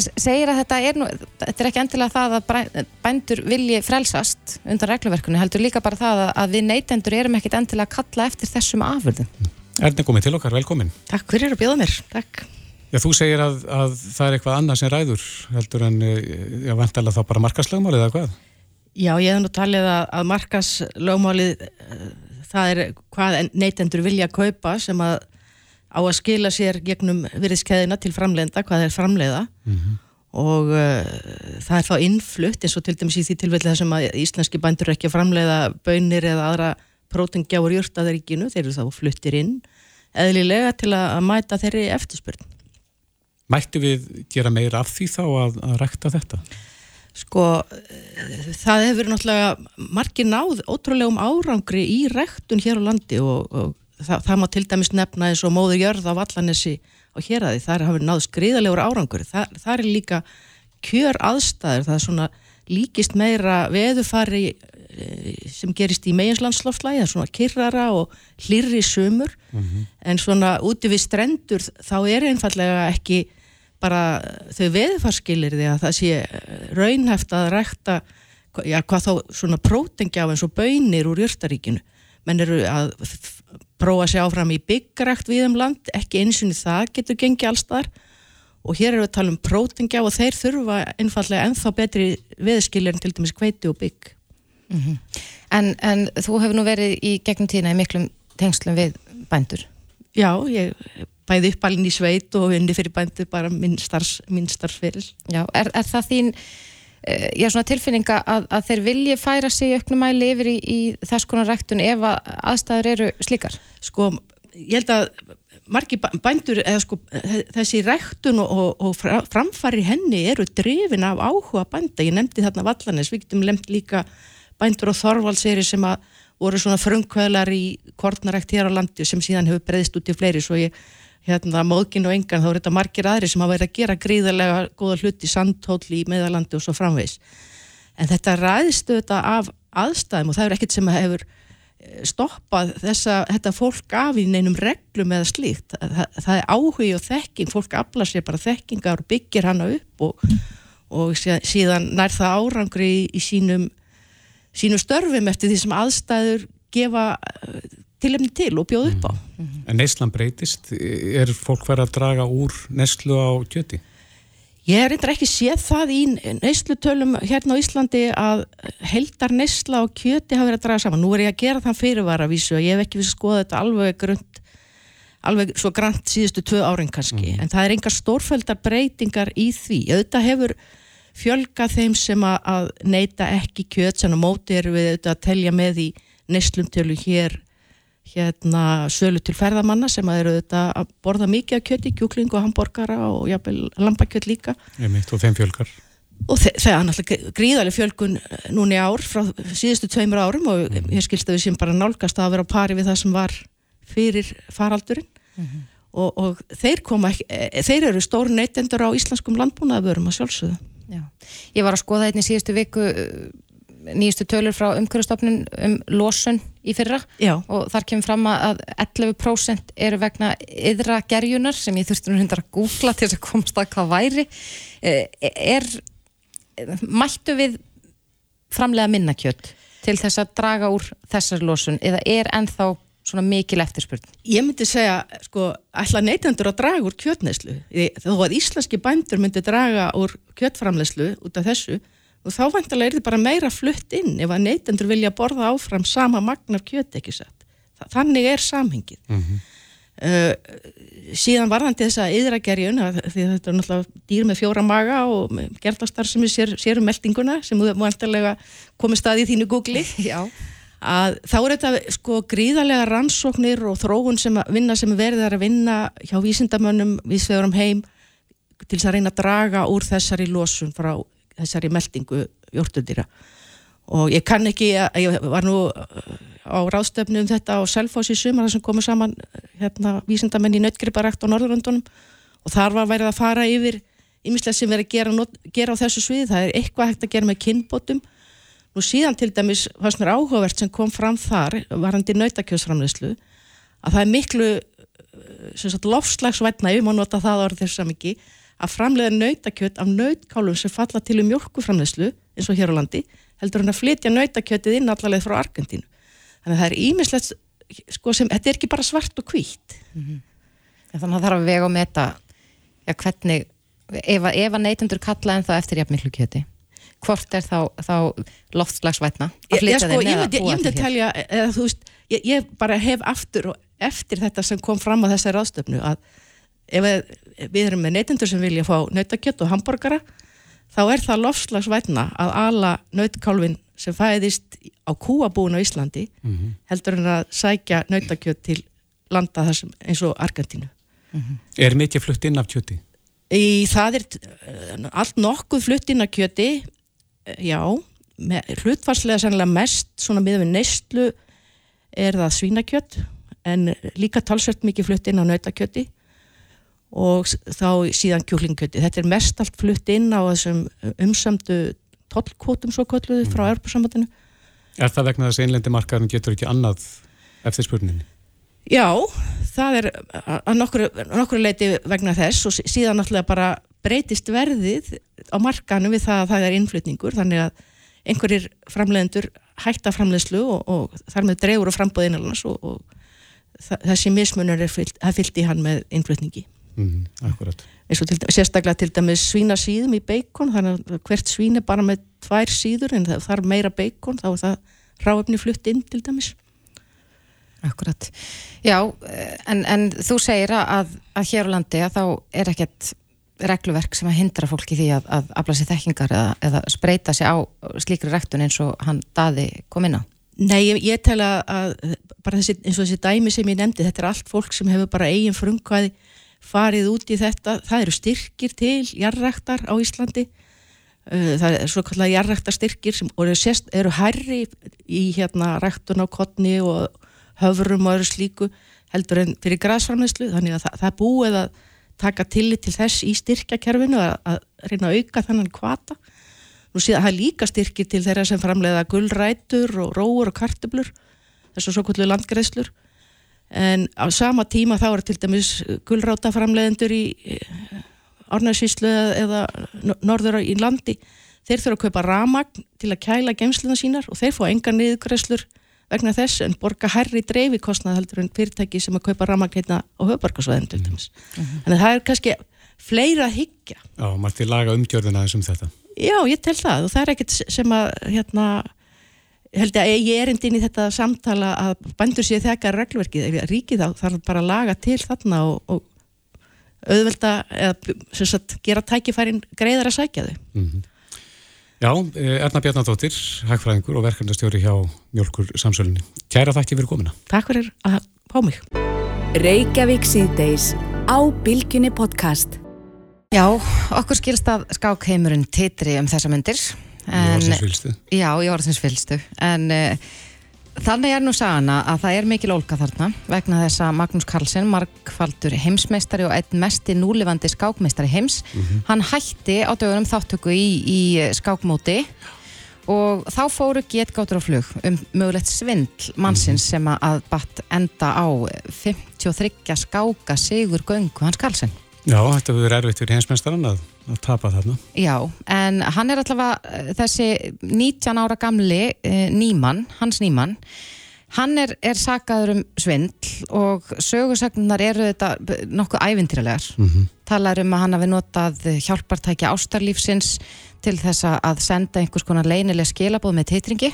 segir að þetta er nú, þetta er ekki endilega það að bændur vilji frelsast undan regluverkunni, heldur líka bara það að við neytendur erum ekkit endilega að kalla eftir þessum afurðum.
Erna komið til okkar, velkomin.
Takk fyrir að bjóða mér, takk.
Já, þú segir að, að það er eitthvað annað sem ræður, heldur en, eh, já, vantalega þá bara markaslögmálið eða hvað?
Já, ég hef nú talið að, að markaslögmálið, eh, það er hvað neytendur vilja að kaupa sem að á að skila sér gegnum virðiskeðina til framleiða, hvað er framleiða mm -hmm. og uh, það er þá innflutt eins og til dæmis í því tilfelli það sem að íslenski bændur ekki að framleiða bönir eða aðra prótengjár júrtaðaríkinu, þeir eru þá fluttir inn eðlilega til að, mæta þeirri eftirspurn.
Mættu við gera meira af því þá að, að rekta þetta?
Sko, það hefur náttúrulega margir náð ótrúlegum árangri í rektun hér á landi og, og það, það má til dæmis nefna eins og móður jörð á Vallanessi á héræði, þar hafur náð skriðalegur árangur, það, það er líka kjör aðstæður, það er svona líkist meira veðufari eh, sem gerist í er svona kyrrara og hlirri sömur, mm -hmm. en svona úti við strendur þá er einfallega ekki bara þau veðufarskilir því að það sé raunhæft að rækta já, hvað þá svona prótengjaf eins og bönir úr jörtaríkinu menn eru að prófa að sjá fram í byggrækt við um land, ekki einsinni það getur gengið allstar og hér erum við að tala um prótingja og þeir þurfa einfallega ennþá betri viðskilir en til dæmis kveiti og bygg.
Mm -hmm. en, en þú hefur nú verið í gegnum tína í miklum tengslum við bændur?
Já, ég bæði uppalinn í sveit og unni fyrir bændur bara minn starfsfyrir.
Já, er, er það þín já, svona tilfinninga að, að þeir vilji færa sig auknumæli yfir í, í þess konar ræktun ef að aðstæður eru slíkar?
Sko, ég held að margi bændur, eða sko þessi ræktun og, og, framfari henni eru drifin af áhuga bænda, ég nefndi þarna Vallanes, við getum nefnt líka bændur og Þorvaldseri sem að voru svona frumkvæðlar í kortnarækt hér á landi sem síðan hefur breyðist út í fleiri, svo ég hérna móðgin og engan, þá er þetta margir aðri sem hafa verið að gera gríðarlega góða hluti sandhólli í meðalandi og svo framvegs en þetta ræðstu þetta af aðstæðum og það er ekkert sem hefur eh, stoppað þessa, þetta fólk af í neinum reglum eða slíkt. Það, það er áhugi og þekking fólk aflar sér bara þekkingar og byggir hana upp og, og síðan nær það árangri í, í sínum sínum störfum eftir því sem aðstæður gefa tilefni til og bjóð upp á.
Mm -hmm. En neyslan breytist, er fólk verið að draga úr neyslu á kjöti?
Ég er reyndar ekki séð það í neyslutölum hérna á Íslandi að heldar neysla á kjöti hafa verið að draga saman. Nú er ég að gera þann fyrirvara vísu og ég hef ekki vissi skoða þetta alveg grönt, alveg svo grænt síðustu tvö árin kannski. Mm. En það er engar stórföldar breytingar í því. Auðvitað hefur fjölga þeim sem að neyta ekki kjöt sem á móti eru við auðvitað að telja með í neyslumtölu hér hérna sölu til ferðamanna sem að eru þetta að borða mikið af kjöti, kjúkling og hambúrgara og jafnvel lambakjött líka
Einmitt, og þeim fjölgar
og það er náttúrulega gríðarlega fjölgun núni ár frá síðustu tveimur árum og mm. ég skilst að við séum bara nálgast að vera á pari við það sem var fyrir faraldurinn mm -hmm. og, og þeir koma ekki, eh, þeir eru stór neytendur á íslenskum landbúnaðabörum að sjálfsögða Já.
Ég var að skoða í síðustu viku nýjastu tölur frá umhverfstofnun um losun í fyrra Já. og þar kemur fram að 11% eru vegna yðra gerjunar sem ég þurfti nú hundar að googla til þess að komast að hvað væri eh, er mættu við framlega minnakjött til þess að draga úr þessar losun eða er ennþá svona mikil eftirspurn?
Ég myndi segja, sko, ætla neytandur að draga úr kjöttneyslu þó að íslenski bændur myndi draga úr kjöttframleyslu út af þessu og þá vantilega er þetta bara meira flutt inn ef að neytendur vilja borða áfram sama magnar kjöt ekki sett þannig er samhengið. Mm -hmm. uh, síðan varðandi þessa yðragerjun, því þetta er náttúrulega dýr með fjóra maga og gerðastar sem er sér, sérum meldinguna sem þú vantilega komið staði í þínu googli að þá er þetta sko gríðarlega rannsóknir og þróun sem að vinna sem verður að vinna hjá vísindamönnum við svegurum heim til þess að reyna að draga úr þessari losun frá þessari meldingu jórtundýra og ég kann ekki, ég var nú á ráðstöfnu um þetta á Selfos í sumar sem komu saman hérna vísindamenn í nöttgriparækt á Norðurlundunum og þar var værið að fara yfir ymislega sem verið að gera, gera á þessu sviði, það er eitthvað hægt að gera með kinnbótum nú síðan til dæmis sem er áhugavert sem kom fram þar varandi nautakjöðsframleyslu að það er miklu lofslagsvætna, ef maður nota það orð þess að mikið að framlega nautakjött af nautkálum sem falla til um mjölkuframlegslu eins og hér á landi heldur hann að flytja nautakjöttið inn allaveg frá Argentínu. Þannig að það er ímislegt, sko sem, þetta er ekki bara svart og hvít. Mm -hmm.
Þannig að það þarf að vega og meta ja, hvernig, ef, ef að neytundur kalla en þá eftir jafn miklu kjöti hvort er þá, þá loftslagsvætna
að flytja þeim eða búa til hér? Ég myndi að telja, eða veist, ég, ég bara hef aftur og eftir þetta sem kom fram á þessari ráðstöfnu að ef við, erum með neytundur sem vilja fá nautakjött og hambúrgara þá er það loftslagsvætna að ala nautkálfin sem fæðist á kúabúin á Íslandi mm -hmm. heldur en að sækja nautakjött til landa þessum eins og Argentínu.
Mm -hmm. Er mikið flutt inn af kjötti?
Í, það er allt nokkuð flutt inn af kjötti, já, hlutfarslega sannlega mest svona miður við neistlu er það svínakjött en líka talsvert mikið flutt inn á nautakjötti og þá síðan kjúklingkjötti. Þetta er mest allt flutt inn á þessum umsamdu tollkvotum svo kolluðu frá Europasambandinu.
Er það vegna þess að einlendi markaðurinn getur ekki annað eftir spurninni?
Já, það er að nokkru, nokkru leiti vegna þess og síðan náttúrulega bara breytist verðið á markanum við það að það er innflutningur þannig að einhverjir framlegendur hætta framlegslu og, og þar með drefur og frambóð innanlands og, og þessi mismunur er fyllt, fyllt í hann með innflutningi.
Mm, akkurat.
Til, sérstaklega til dæmis svína síðum í beikon þannig að hvert svín er bara með tvær síður en það er meira beikon þá er það ráöfni flutt inn til dæmis.
Akkurat. Já, en, en þú segir að, að hér á landi að þá er ekkert regluverk sem að hindra fólki því að, að afla sér þekkingar eða, eða spreita sér á slíkri rektun eins og hann daði kom inn á.
Nei, ég, ég tel að, bara þessi, eins og þessi dæmi sem ég nefndi, þetta er allt fólk sem hefur bara eigin frumkvæði farið út í þetta. Það eru styrkir til jarræktar á Íslandi. Það er svo kallega jarræktarstyrkir sem eru, sest, eru herri í hérna ræktun á kottni og höfrum og öðru slíku heldur en fyrir græsframleyslu þannig að það, það búið að taka tillit til þess í styrkjakerfinu að, að reyna að auka þannan kvata nú síðan það er líka styrki til þeirra sem framleiða gullrætur og róur og kartublur þess að svo kvöldu landgreðslur en á sama tíma þá er til dæmis gullrátaframleiðendur í Árnarsíslu eða norður í landi þeir þurfa að kaupa ramagn til að kæla gemsluna sínar og þeir fá enga niðugreðslur vegna þess en borga herri dreifikostnað heldur en fyrirtæki sem að kaupa ramagneitna á höfbarkasvæðin til dæmis. Mm -hmm. Að það er kannski fleira að higgja.
Já, maður til laga umgjörðina þessum þetta.
Já, ég tel það og það er ekkert sem að hérna, held að ég er endin í þetta samtala að bandur sér þekkar reglverkið, ríkið þá þarf bara að laga til þarna og, og auðvelda eða sagt, gera tækifærin greiðar að sækja þau. Mm -hmm.
Já, eh, Erna Bjarnadóttir, hægfræðingur og verkefnastjóri hjá Mjölkur Samsölunni. Kæra þætti fyrir komina.
Takk fyrir að fá mig.
Reykjavík síðdeis á Bilginni podcast.
Já, okkur skilst að skákheimurinn titri um þessa myndir.
En, í orðsins fylstu.
Já, í orðsins fylstu. En... Uh, Þannig er nú sagana að það er mikil ólka þarna vegna þess að Magnús Carlsen, markfaldur heimsmeistari og einn mesti núlifandi skákmeistari heims, mm -hmm. hann hætti á dögunum þáttöku í, í skákmóti og þá fóru getgáttur á flug um mögulegt svindl mannsins sem að batt enda á 53 skáka sigur göngu hans Carlsen.
Já, þetta verður erfitt fyrir heimsmeistaran að að tapa þarna.
Já, en hann er allavega eh, þessi 19 ára gamli eh, nýmann, hans nýmann hann er, er sagaður um svindl og sögursagnar eru þetta nokkuð ævindýralegar mm -hmm. talar um að hann hafi notað hjálpartækja ástarlífsins til þess að senda einhvers konar leinileg skilabóð með teitringi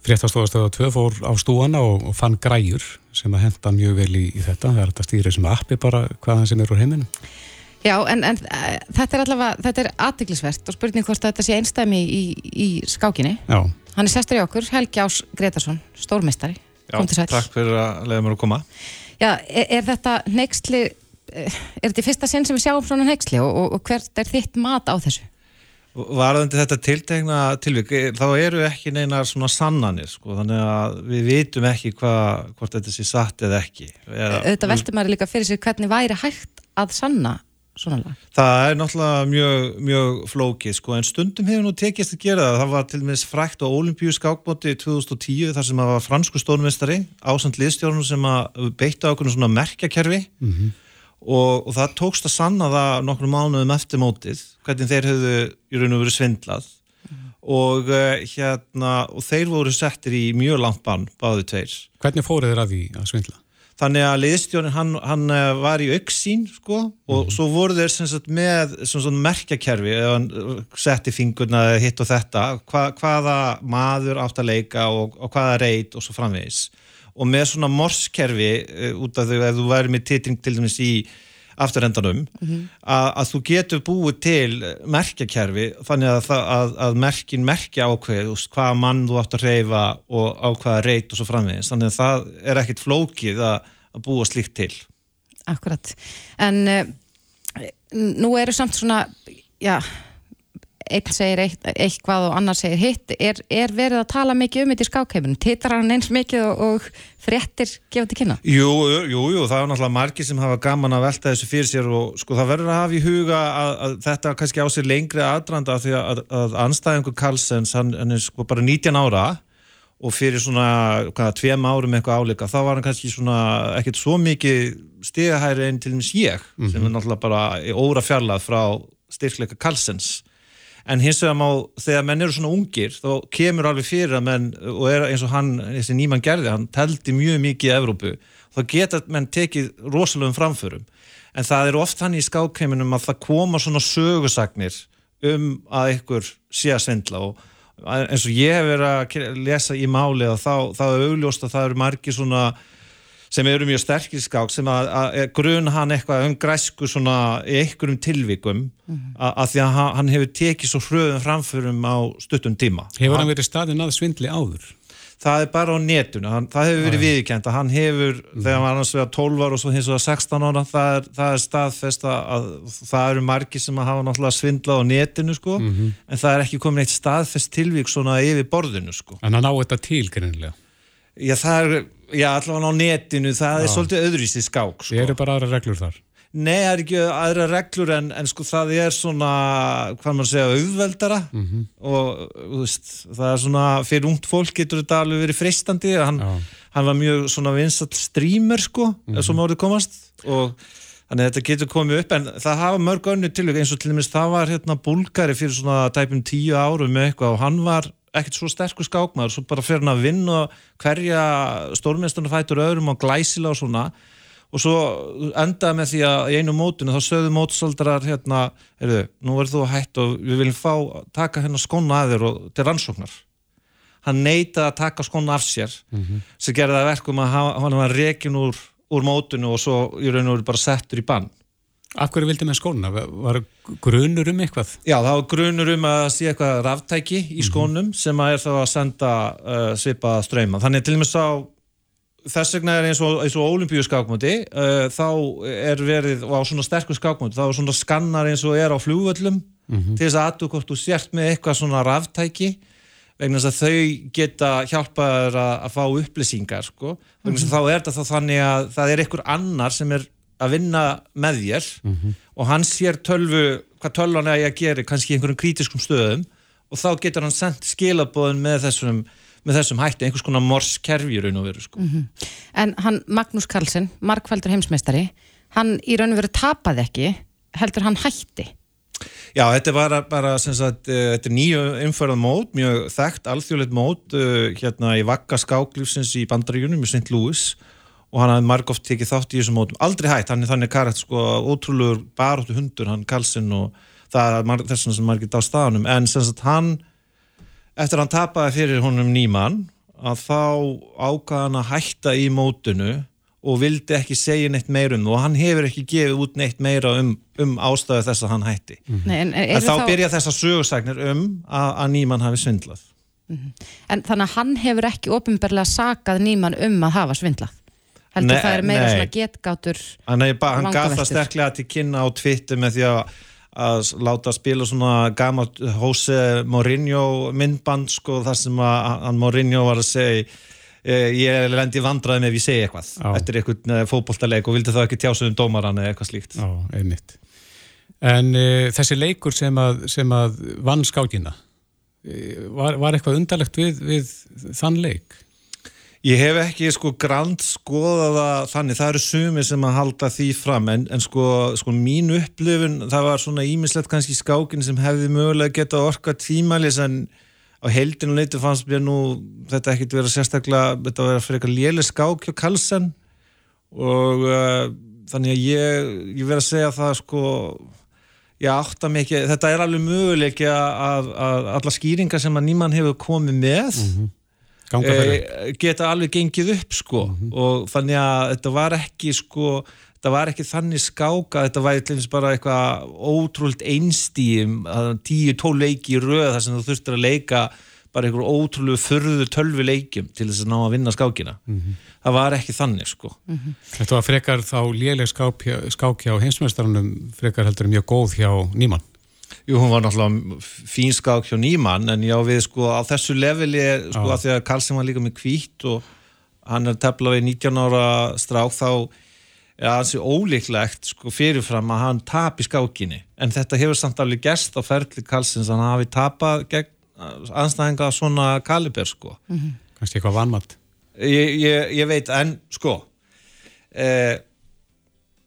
Fréttastofastöða 2 fór á stúana og, og fann græjur sem að henda mjög vel í, í þetta það er þetta stýrið sem appi bara hvaðan sem er úr heiminu
Já, en, en uh, þetta er allavega, þetta er aðdeglisvert og spurning hvort þetta sé einstæmi í, í skákinni.
Já.
Hann er sestur í okkur, Helgi Ás Gretarsson, stórmestari.
Já, takk fyrir að leiða mér að koma.
Já, er, er þetta neyksli, eh, er þetta í fyrsta sinn sem við sjáum svona neyksli og, og, og hvert er þitt mat á þessu?
Varðandi þetta tiltegna tilvík, eh, þá eru ekki neina svona sannanir, sko, þannig að við vitum ekki hva, hvort þetta sé satt eða ekki.
Eða, þetta veldur maður líka fyrir sig hvernig væri hægt að sanna svona lag?
Það er náttúrulega mjög, mjög flókið sko en stundum hefur nú tekist að gera það. Það var til og meins frækt á Ólimpíu skákbóti 2010 þar sem það var fransku stórnmestari ásand liðstjórnum sem að beitta okkur svona merkjakerfi mm -hmm. og, og það tókst að sanna það nokkru mánuðum eftir mótið hvernig þeir höfðu í raun og veru svindlað mm. og uh, hérna og þeir voru settir í mjög langt bann báðu tveir.
Hvernig fóruð þeir að því að svindla?
Þannig að liðstjónin hann, hann eh, var í auksín sko og mm. svo voru þeir sagt, með svona merkjakerfi setti fingurna hitt og þetta hva, hvaða maður átt að leika og, og hvaða reit og svo framvegis og með svona morskerfi út af því að þú væri með titring til dæmis í afturrendanum mm -hmm. að, að þú getur búið til merkjakerfi þannig að, að, að merkin merkja ákveð hvaða mann þú átt að reyfa og á hvaða reyt og svo framvegis. Þannig að það er ekkit flókið að búa slíkt til.
Akkurat, en uh, nú eru samt svona já einn segir eitt, eitthvað og annar segir hitt er, er verið að tala mikið um þetta í skákheimunum tittar hann eins mikið og, og fréttir gefa til kynna?
Jú, jú, jú, það er náttúrulega margir sem hafa gaman að velta þessu fyrir sér og sko það verður að hafa í huga að, að þetta kannski á sér lengri aðdrand af því að, að anstæðingur Karlsens hann, hann er sko bara 19 ára og fyrir svona hvaða tveim árum eitthvað áleika þá var hann kannski svona ekkert svo mikið stigahæri einn til dæmis ég mm -hmm. sem er náttúrulega bara óra fjarlað frá styrkleika Karlsens en hins vegar má, þegar menn eru svona ungir þá kemur alveg fyrir að menn og er eins og hann, þessi nýmann gerði hann teldi mjög mikið í Evrópu þá geta menn tekið rosalegum framförum. En það er oft hann í skákheiminum að það koma svona sögusagnir um að ykkur sé að svindla og eins og ég hef verið að lesa í máli þá, þá er augljóst að það eru margi svona sem eru mjög sterkir skák sem að, að grun hann eitthvað um græsku svona í einhverjum tilvikum mm -hmm. að, því að hann hefur tekið svo hröðum framförum á stuttum tíma.
Hefur hann verið staðin að svindli áður?
Það er bara á netuna, hann, það hefur verið viðkjent að hann hefur, mm -hmm. þegar hann var annars vegar 12 ára og svo hins vegar 16 ára, það er, það er staðfest að það eru margi sem að hafa náttúrulega svindlað á netinu sko, mm -hmm. en það er ekki komin eitt staðfest tilvík svona yfir borðinu sko.
En hann á þetta til grunlega?
Já, það er Já, allavega á netinu, það Já. er svolítið öðruvísi skák.
Sko. Eru bara aðra reglur þar?
Nei, það er ekki aðra reglur en, en sko það er svona, hvað maður segja, auðveldara mm -hmm. og veist, það er svona, fyrir ungt fólk getur þetta alveg verið freistandi, hann, hann var mjög svona vinsall streamer sko, mm -hmm. sem árið komast og þannig að þetta getur komið upp en það hafa mörg önnu tilvæg eins og til dæmis það var hérna búlgari fyrir svona tæpum tíu árum eitthvað og hann var ekkert svo sterkur skákmaður svo bara fyrir hann að vinna hverja stórmestunum fætur öðrum og glæsila og svona. Og svo endaði með því að í einu mótunu þá sögðu mótsaldrar hérna, heyrðu, nú verður þú að hætta og við viljum fá, taka hérna skona að þér og til rannsóknar. Hann neytaði að taka skona af sér mm -hmm. sem gerði það verkum að hann var rekin úr, úr mótunu og svo í raun og veru bara settur í bann
Af hverju vildi með skónuna? Var grunur um eitthvað?
Já, það var grunur um að sé eitthvað ráftæki í skónum mm -hmm. sem að er þá að senda uh, svipa ströyma. Þannig til og með sá þess vegna er eins og, og olimpíu skákmöndi uh, þá er verið á svona sterkur skákmöndi þá er svona skannar eins og er á flúvöllum mm -hmm. til þess að aðtu hvort þú sért með eitthvað svona ráftæki vegna þess að þau geta hjálpaður að, að fá upplýsingar sko. vegna þess að mm -hmm. þá er þetta þá þannig að það er einhver annar sem er að vinna með þér mm -hmm. og hann sér tölvu, hvað tölvan er að gera kannski í einhverjum kritiskum stöðum og þá getur hann sendt skilabóðin með þessum, með þessum hætti, einhvers konar morskerfi í raun og veru sko. mm -hmm.
En hann, Magnús Karlsson, markvældur heimsmeistari hann í raun og veru tapaði ekki heldur hann hætti
Já, þetta var bara sagt, uh, þetta er nýju umförðan mót, mjög þekkt alþjóðleitt mót uh, hérna í vakka skáklífsins í bandaríunum í St. Louis og hann hafði marg oft tekið þátt í þessum mótum. Aldrei hægt, hann er þannig karakt sko ótrúlegur baróttu hundur, hann Karlsson og það er þess að margir dá staðanum en sem sagt hann eftir að hann tapaði fyrir honum nýmann að þá ákvaða hann að hætta í mótunu og vildi ekki segja neitt meira um og hann hefur ekki gefið út neitt meira um, um ástæðu þess að hann hætti. Mm -hmm. Nei, en, en þá þá... byrja þessar sögursagnir um að, að nýmann hafi svindlað. Mm
-hmm. En þannig að hann hefur ekki ofinbarlega sakað nýmann um að hafa svindlað heldur nei, það er meira nei. svona getgátur
Nei, hann gaf það sterklega til kynna á Twitter með því að að láta spila svona gama Jose Mourinho myndband sko þar sem að Mourinho var að segja eh, ég lendi vandraði með að við segja eitthvað Já. eftir eitthvað eh, fókbóltaleg og vildi það ekki tjása um dómaran eða eitthvað slíkt
Já, einmitt En uh, þessi leikur sem að, sem að vann skákina var, var eitthvað undarlegt við, við þann leik?
Ég hef ekki sko grand skoðaða þannig, það eru sumi sem að halda því fram en, en sko, sko mín upplifun, það var svona ímislegt kannski skákin sem hefði mögulega geta orka tímælis en á heldinu leiti fannst mér nú þetta ekkert vera sérstaklega, þetta vera fyrir eitthvað léli skák hjá Karlsson og uh, þannig að ég, ég verð að segja það sko ég átta mikið, þetta er alveg möguleik að, að alla skýringar sem að nýmann hefur komið með mm -hmm e, geta alveg gengið upp sko mm -hmm. og þannig að þetta var ekki sko þetta var ekki þannig skáka þetta var eitthvað bara eitthvað ótrúld einstíum, tíu tól leiki í röð þar sem þú þurftir að leika bara einhverjum ótrúlegu förðu tölvi leikim til þess að ná að vinna skákina mm -hmm. það var ekki þannig sko mm -hmm.
Þetta var frekar þá léleg skák hjá heimsmeistarunum frekar heldur mjög góð hjá Nýmann
Jú, hún var náttúrulega fínskák hjá nýmann en já við sko á þessu leveli sko að því að Karlsson var líka með kvítt og hann er tefla við 19 ára strák þá er hansi ólíklegt sko fyrirfram að hann tap í skákinni. En þetta hefur samt alveg gæst á ferli Karlssons að hann hafi tapað gegn anstæðinga svona kaliber sko.
Mm -hmm. Kannski eitthvað vannmatt
ég, ég, ég veit en sko eh,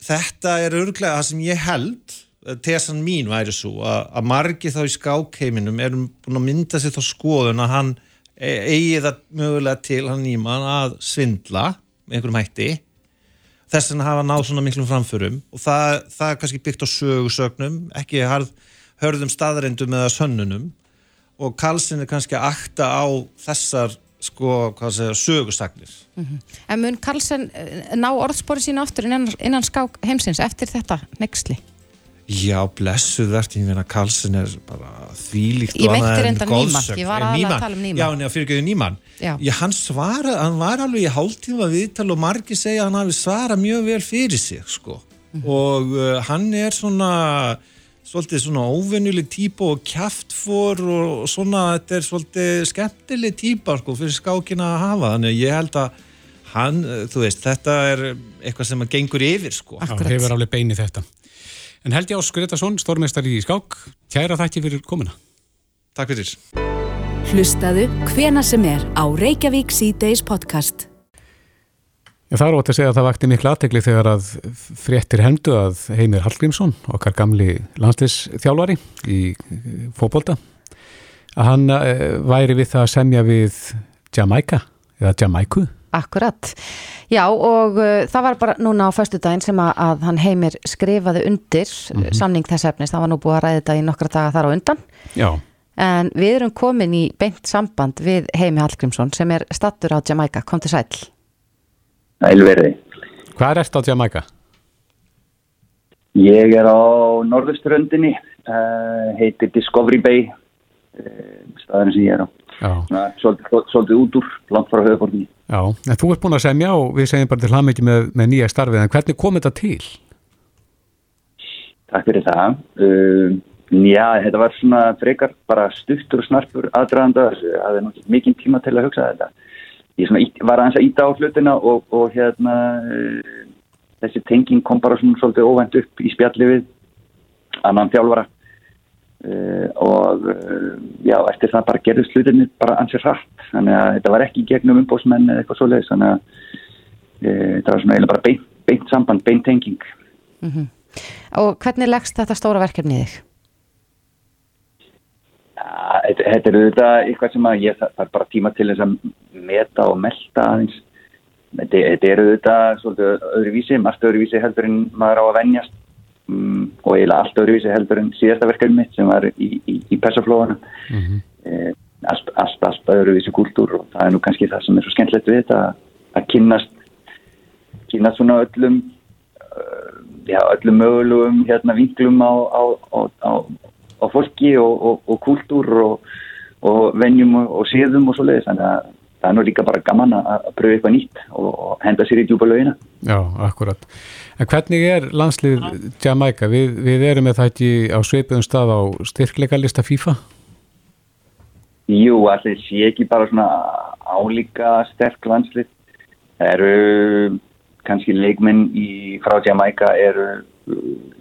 þetta er örglega það sem ég held tesan mín væri svo að, að margi þá í skákheiminum erum búin að mynda sér þá skoðun að hann e, eigi það mögulega til hann nýman að svindla með einhverjum hætti þess að hafa náð svona miklum framförum og það, það er kannski byggt á sögursögnum ekki harð, hörðum staðarindum eða sönnunum og Karlsson er kannski að akta á þessar sko, hvað segja, sögursagnir mm
-hmm. En mun Karlsson eh, ná orðspori sína aftur innan, innan skák heimsins eftir þetta nexli?
Já, blessuð verðt, ég finna að Karlsson er bara þvílíkt
Ég meinti reynda nýmann, ég var aðalega að tala um nýmann
Já, neða fyrirgeðu nýmann Já, hann svara, hann var alveg í hálftíma viðtal og margir segja að hann hafi svarað mjög vel fyrir sig, sko. Mm -hmm. og uh, hann er svona svolítið svona óvennuleg típa og kæftfor og svona þetta er svolítið skemmtileg típa, sko, fyrir skákina að hafa, þannig ég held að hann, uh, þú veist, þetta er eitthvað sem að gengur yfir, sko.
Já, hefur alveg beinið þetta En Helgi Ás Gretarsson, stórmestari í skák, kæra þakki fyrir komuna.
Takk fyrir.
Hlustaðu hvena sem er á Reykjavík C-Days podcast.
Já, það er ótt að segja að það vakti miklu aðtegli þegar að fréttir hendu að Heimir Hallgrímsson, okkar gamli landslisþjálfari í fókbólda, að hann eh, væri við það að semja við Jamaica, eða Jamaiku.
Akkurat. Já og uh, það var bara núna á förstu daginn sem að, að hann heimir skrifaði undir mm -hmm. samning þess efnis. Það var nú búið að ræði þetta í nokkra daga þar á undan.
Já.
En við erum komin í beint samband við Heimi Hallgrímsson sem er stattur á Jamaica. Kom til sæl.
Sælverði.
Hvað er þetta á Jamaica?
Ég er á norðuströndinni, uh, heitir Discovery Bay, uh, staðinu sem ég er á. Svolítið út úr, langt frá höfuborginni.
Já, en þú ert búin að semja og við segjum bara til hlammeiki með, með nýja starfið, en hvernig kom þetta til?
Takk fyrir það. Uh, já, þetta var svona frekar bara stuttur og snarpur aðdraðanda, það hefði náttúrulega mikið tíma til að hugsa þetta. Ég svona, var aðeins að íta á hlutina og, og hérna uh, þessi tenging kom bara svona svolítið óvænt upp í spjalli við annan þjálfara Uh, og uh, já, eftir það bara gerðist hlutinni bara ansið hratt þannig að þetta var ekki gegnum umbósmenn eða eitthvað svoleiðis þannig að uh, þetta var svona eiginlega bara beint, beint samband, beint tenging mm -hmm.
Og hvernig leggst þetta stóra verkefni þig?
Ja, þetta, þetta er auðvitað eitthvað sem að ég þarf bara tíma til þess að meta og melda aðeins þetta, þetta er auðvitað svolítið öðruvísi, margt öðruvísi heldur en maður á að vennjast um, og eiginlega allt öðruvísi heldur en síðasta verkefni mitt sem var í, í, í persaflóðana mm -hmm. eh, allt, allt, allt öðruvísi kúltúr og það er nú kannski það sem er svo skemmtilegt við þetta að, kynast kynast svona öllum uh, já, öllum mögulegum hérna vinglum á, á, á, á fólki og, og og, og venjum og, og síðum og svo leiðis þannig að það er nú líka bara gaman að pröfa eitthvað nýtt og henda sér í djúpa lögina
Já, akkurat En hvernig er landslið Jamaica? Við, við erum með það ekki á sveipiðum stað á styrkleika lista FIFA?
Jú, allir sé ekki bara svona álíka sterk landslið. Það eru kannski leikminn í, frá Jamaica eru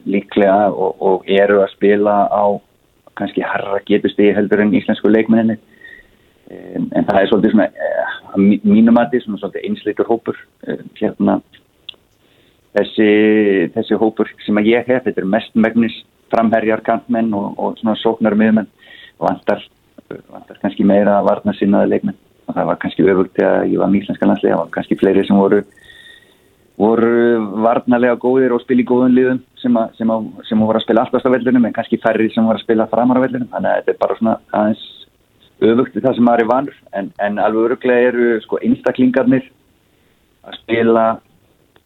líklega og, og eru að spila á kannski harra getustegi heldur en íslensku leikminni. En, það er svolítið svona, eh, mínum að því svona svolítið einsleitur hópur uh, hérna þessi, þessi hópur sem að ég hef, þetta er mest megnis framherjar kantmenn og, og svona sóknar miðmenn og vantar, vantar kannski meira að varna sinnaði leikmenn. Og það var kannski öfugt þegar ég var mýslenska landslega, það var kannski fleiri sem voru voru varnarlega góðir og spil í góðun liðum sem, a, sem, a, sem voru að spila alltaf á vellunum en kannski færri sem voru að spila framar á vellunum þannig að þetta er bara svona aðeins öfugt við það sem maður er vanur en, en alveg öruglega eru sko einstaklingarnir að spila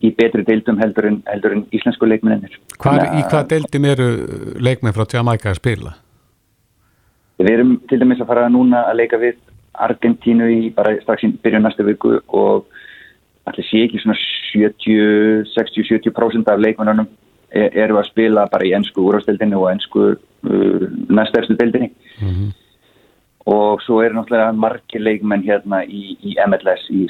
í betri deildum heldur en, heldur en íslensku leikmennir
Í hvað deildum eru leikmenn frá Jamaica að spila?
Við erum til dæmis að fara núna að leika við Argentínu í bara strax í byrjun næstu viku og allir sé ekki svona 60-70% af leikmennunum e, eru að spila bara í ennsku úrháðstildinni og ennsku uh, næstærstu dildinni mm -hmm. Og svo eru náttúrulega margir leikmenn hérna í, í MLS í,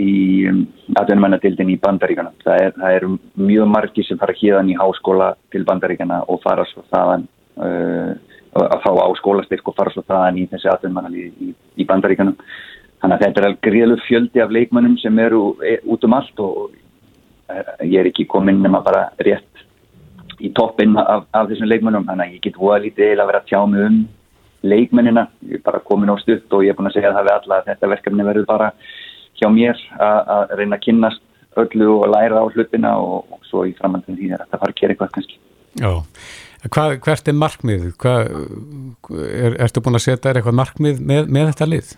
í um, aðvennmennadildinni í Bandaríkana það er, það er mjög margir sem fara híðan í háskóla til Bandaríkana og fara svo þaðan uh, að fá á skólastyrk og fara svo þaðan í þessi aðvennmennalið í, í Bandaríkanum Þannig að þetta er gríðlu fjöldi af leikmönnum sem eru e, út um allt og e, ég er ekki komin nema bara rétt í toppinn af, af þessum leikmönnum. Þannig að ég get voða lítið eða verið að tjá mig um leikmönnina. Ég er bara komin á stutt og ég er búin að segja að það við alla að þetta verkefni verður bara hjá mér að reyna að kynnast öllu og læra á hlutina og, og svo í framhaldin því að það fara að gera eitthvað kannski.
Já, Hvað, hvert er markmið? Hvað, er, ertu búin að setja eitthvað markmið með, með þetta lið?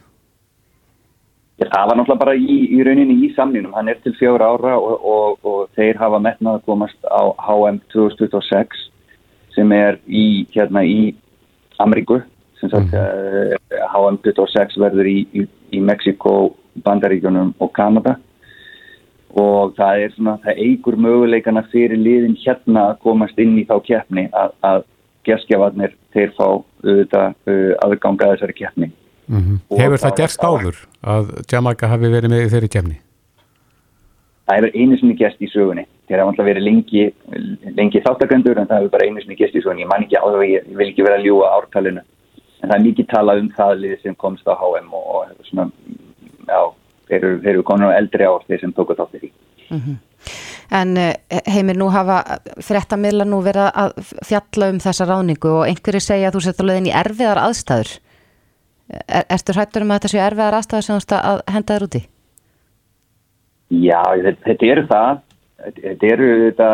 Það var náttúrulega bara í, í rauninni í samninum, hann er til fjóra ára og, og, og þeir hafa metnað að komast á HM 2026 sem er í, hérna í Ameríku, sem sagt mm. uh, HM 2026 verður í, í, í Mexiko, Bandaríkjunum og Kanada og það er svona, það eigur möguleikana fyrir liðin hérna að komast inn í þá keppni að, að geskjafarnir þeir fá auðvitað uh, aðganga þessari keppni.
Mm -hmm. Hefur það gerst áður að Jamaica hafi verið með þeirri kemni?
Það hefur einu sinni gerst í sögunni. Það hefur alltaf verið lengi, lengi þáttakandur en það hefur bara einu sinni gerst í sögunni. Ég man ekki á það, ég vil ekki vera að ljúa ártalinu. En það er mikið talað um það lið sem komst á HM og, og svona, já, þeir eru, konar á eldri ár þeir sem tóku þáttir í. Mm -hmm.
En eh, heimir nú hafa frettamilla nú verið að fjalla um þessa ráningu og einhverju segja að þú setja lögðin í erfiðar aðstæður Er, ertu hrættur um að þetta séu erfiðar aðstæðar sem þú veist að henda þér úti?
Já, þetta eru það. Þetta eru þetta,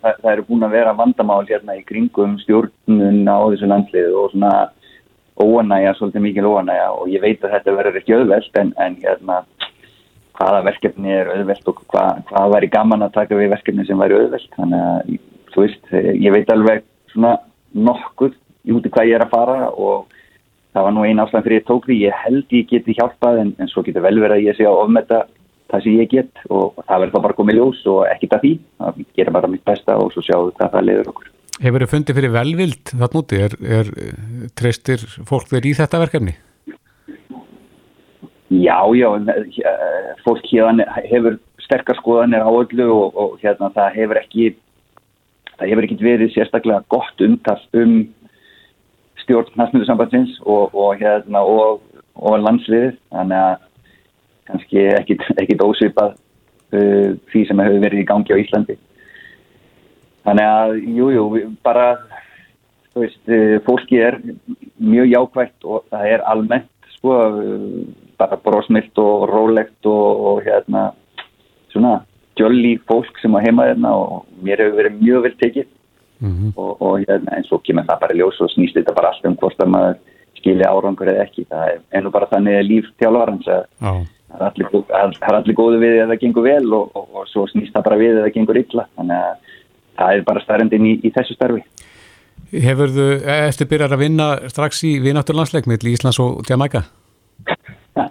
það, það eru búin að vera vandamál hérna í kringum stjórnun á þessu landslið og svona óanæja, svolítið mikil óanæja og ég veit að þetta verður ekki auðvelt en, en hérna hvaða verkefni er auðvelt og hvað, hvað væri gaman að taka við verkefni sem væri auðvelt. Þannig að þú veist, ég veit alveg svona nokkuð í húti hvað ég er að fara og það var nú eina ástæðan fyrir ég tók því. Ég held ég geti hjálpað en, en svo getur vel verið að ég sé að ofmeta það sem ég get og það verður þá bara komið ljós og ekkit að því, það gerir bara mitt besta og svo sjáum við hvað það leiður okkur
Hefur þið fundið fyrir velvild það núti? Er, er treystir fólk verið í þetta verkefni?
Já, já fólk hérna hefur sterkar skoðanir á öllu og, og hérna það hefur ekki það hefur ekki verið sérstaklega gott umtast um stjórn næstmyndusambandsins og, og, hérna, og, og landsliðið þannig að kannski ekkit ósvipað uh, því sem hefur verið í gangi á Íslandi þannig að jújú, jú, bara þú veist, uh, fólki er mjög jákvægt og það er almennt sko, uh, bara brósmilt og rólegt og hérna svona jolly fólk sem á heima hérna og mér hefur verið mjög vel tekið mm -hmm. og, og hérna, en svo kemur það bara ljós og snýst þetta bara allt um hvort að maður skilja árangur eða ekki það er ennú bara þannig líf tjálvarans að oh. það er allir, allir góðu við eða það gengur vel og, og, og svo snýst það bara við eða það gengur illa þannig að það er bara starrendin í, í þessu starfi.
Hefur þú eftir byrjar að vinna strax í vinátturlandsleik með Íslands og Jamaica?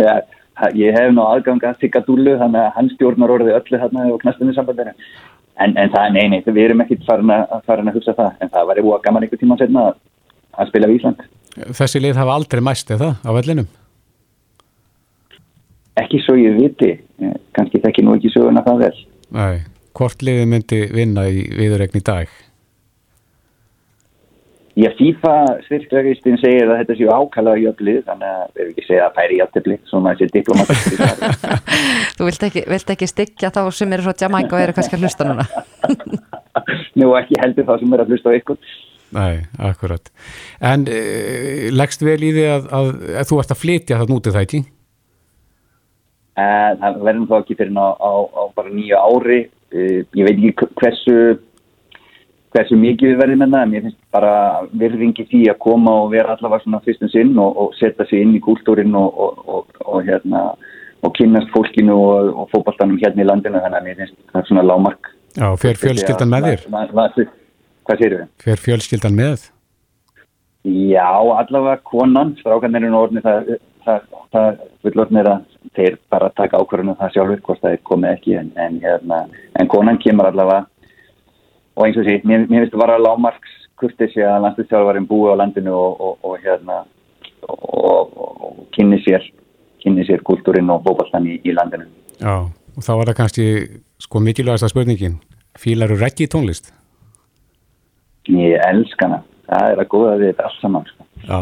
Já, ég hef ná aðgang að Sigga Dúlu þannig að hann stjórnar orðið öllu hérna og knastunni sambandinu en, en það, nei, nei, við erum ekkert farin að, farin að hugsa það, en það var eitthvað gaman einhver tíma setna að, að spila í Ísland.
Þessi lið hafa aldrei mæst eða á vellinum?
Ekki svo ég viti. Kannski þekki nú ekki söguna það vel.
Nei, hvort liði myndi vinna í viðurregni dag?
Ég FIFA styrklegistinn segir að þetta séu ákala á jöflið þannig að við hefum ekki segjað að færi í jöfnli svona þessi diplomatisk
Þú vilt ekki, vilt ekki styggja þá sem eru svo Jamaica og eru kannski að hlusta núna
Nú ekki heldur þá sem eru að hlusta á ykkur
Nei, akkurat En uh, leggst vel í því að, að, að þú ert að flytja það nútið það ekki?
Uh, það verður þá ekki fyrir ná á, á bara nýju ári ég veit ekki hversu hversu mikið við verðum með það, en ég finnst bara virðingi því að koma og vera allavega svona fyrstum sinn og, og setja sig inn í kúltúrin og, og, og hérna og kynast fólkinu og fókbaltanum hérna í landinu, þannig að ég finnst það er svona lámark.
Já, fer fjölskyldan með þér?
Hvað, séu við?
Fer fjölskyldan með?
Já, allavega konan, strákan er í orðni það, það, fullorðnir að þeir bara taka ákvörðunum það sjálfur hvort það er komið ekki en, en, hérna, en konan kemur allavega og eins og því, mér, mér finnst það bara lámarks kurtið að landslýstjálfarinn búi á landinu og, og, og hérna og, og kynni sér kynni sér kultúrin og bóballan í, í landinu.
Já, og þá var það kannski sko mikilvægast að spurningin fílar og reggi tónlist?
Ég elska hana það er að góða við þetta alls saman sko.
Já,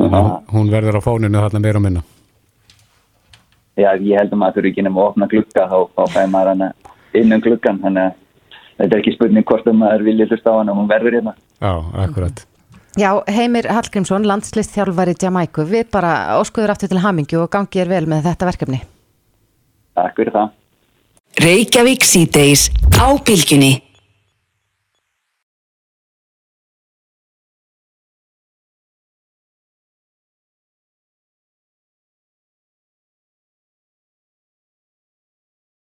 hún, hún verður á fóninu þarna meira og minna
Já, ég held að maður þurfi ekki nefn að opna glukka þá, þá fæði maður hana inn um glukkan, þannig að þetta er ekki spurning hvort um maður vilja hlusta á hann og hún verður hérna.
Já, akkurat.
Já, Heimir Hallgrímsson, landslistþjálfari Jamaiku, við bara óskuður aftur til hamingju og gangið er vel með þetta verkefni.
Takk fyrir það.
Reykjavík síðdeis á bylginni.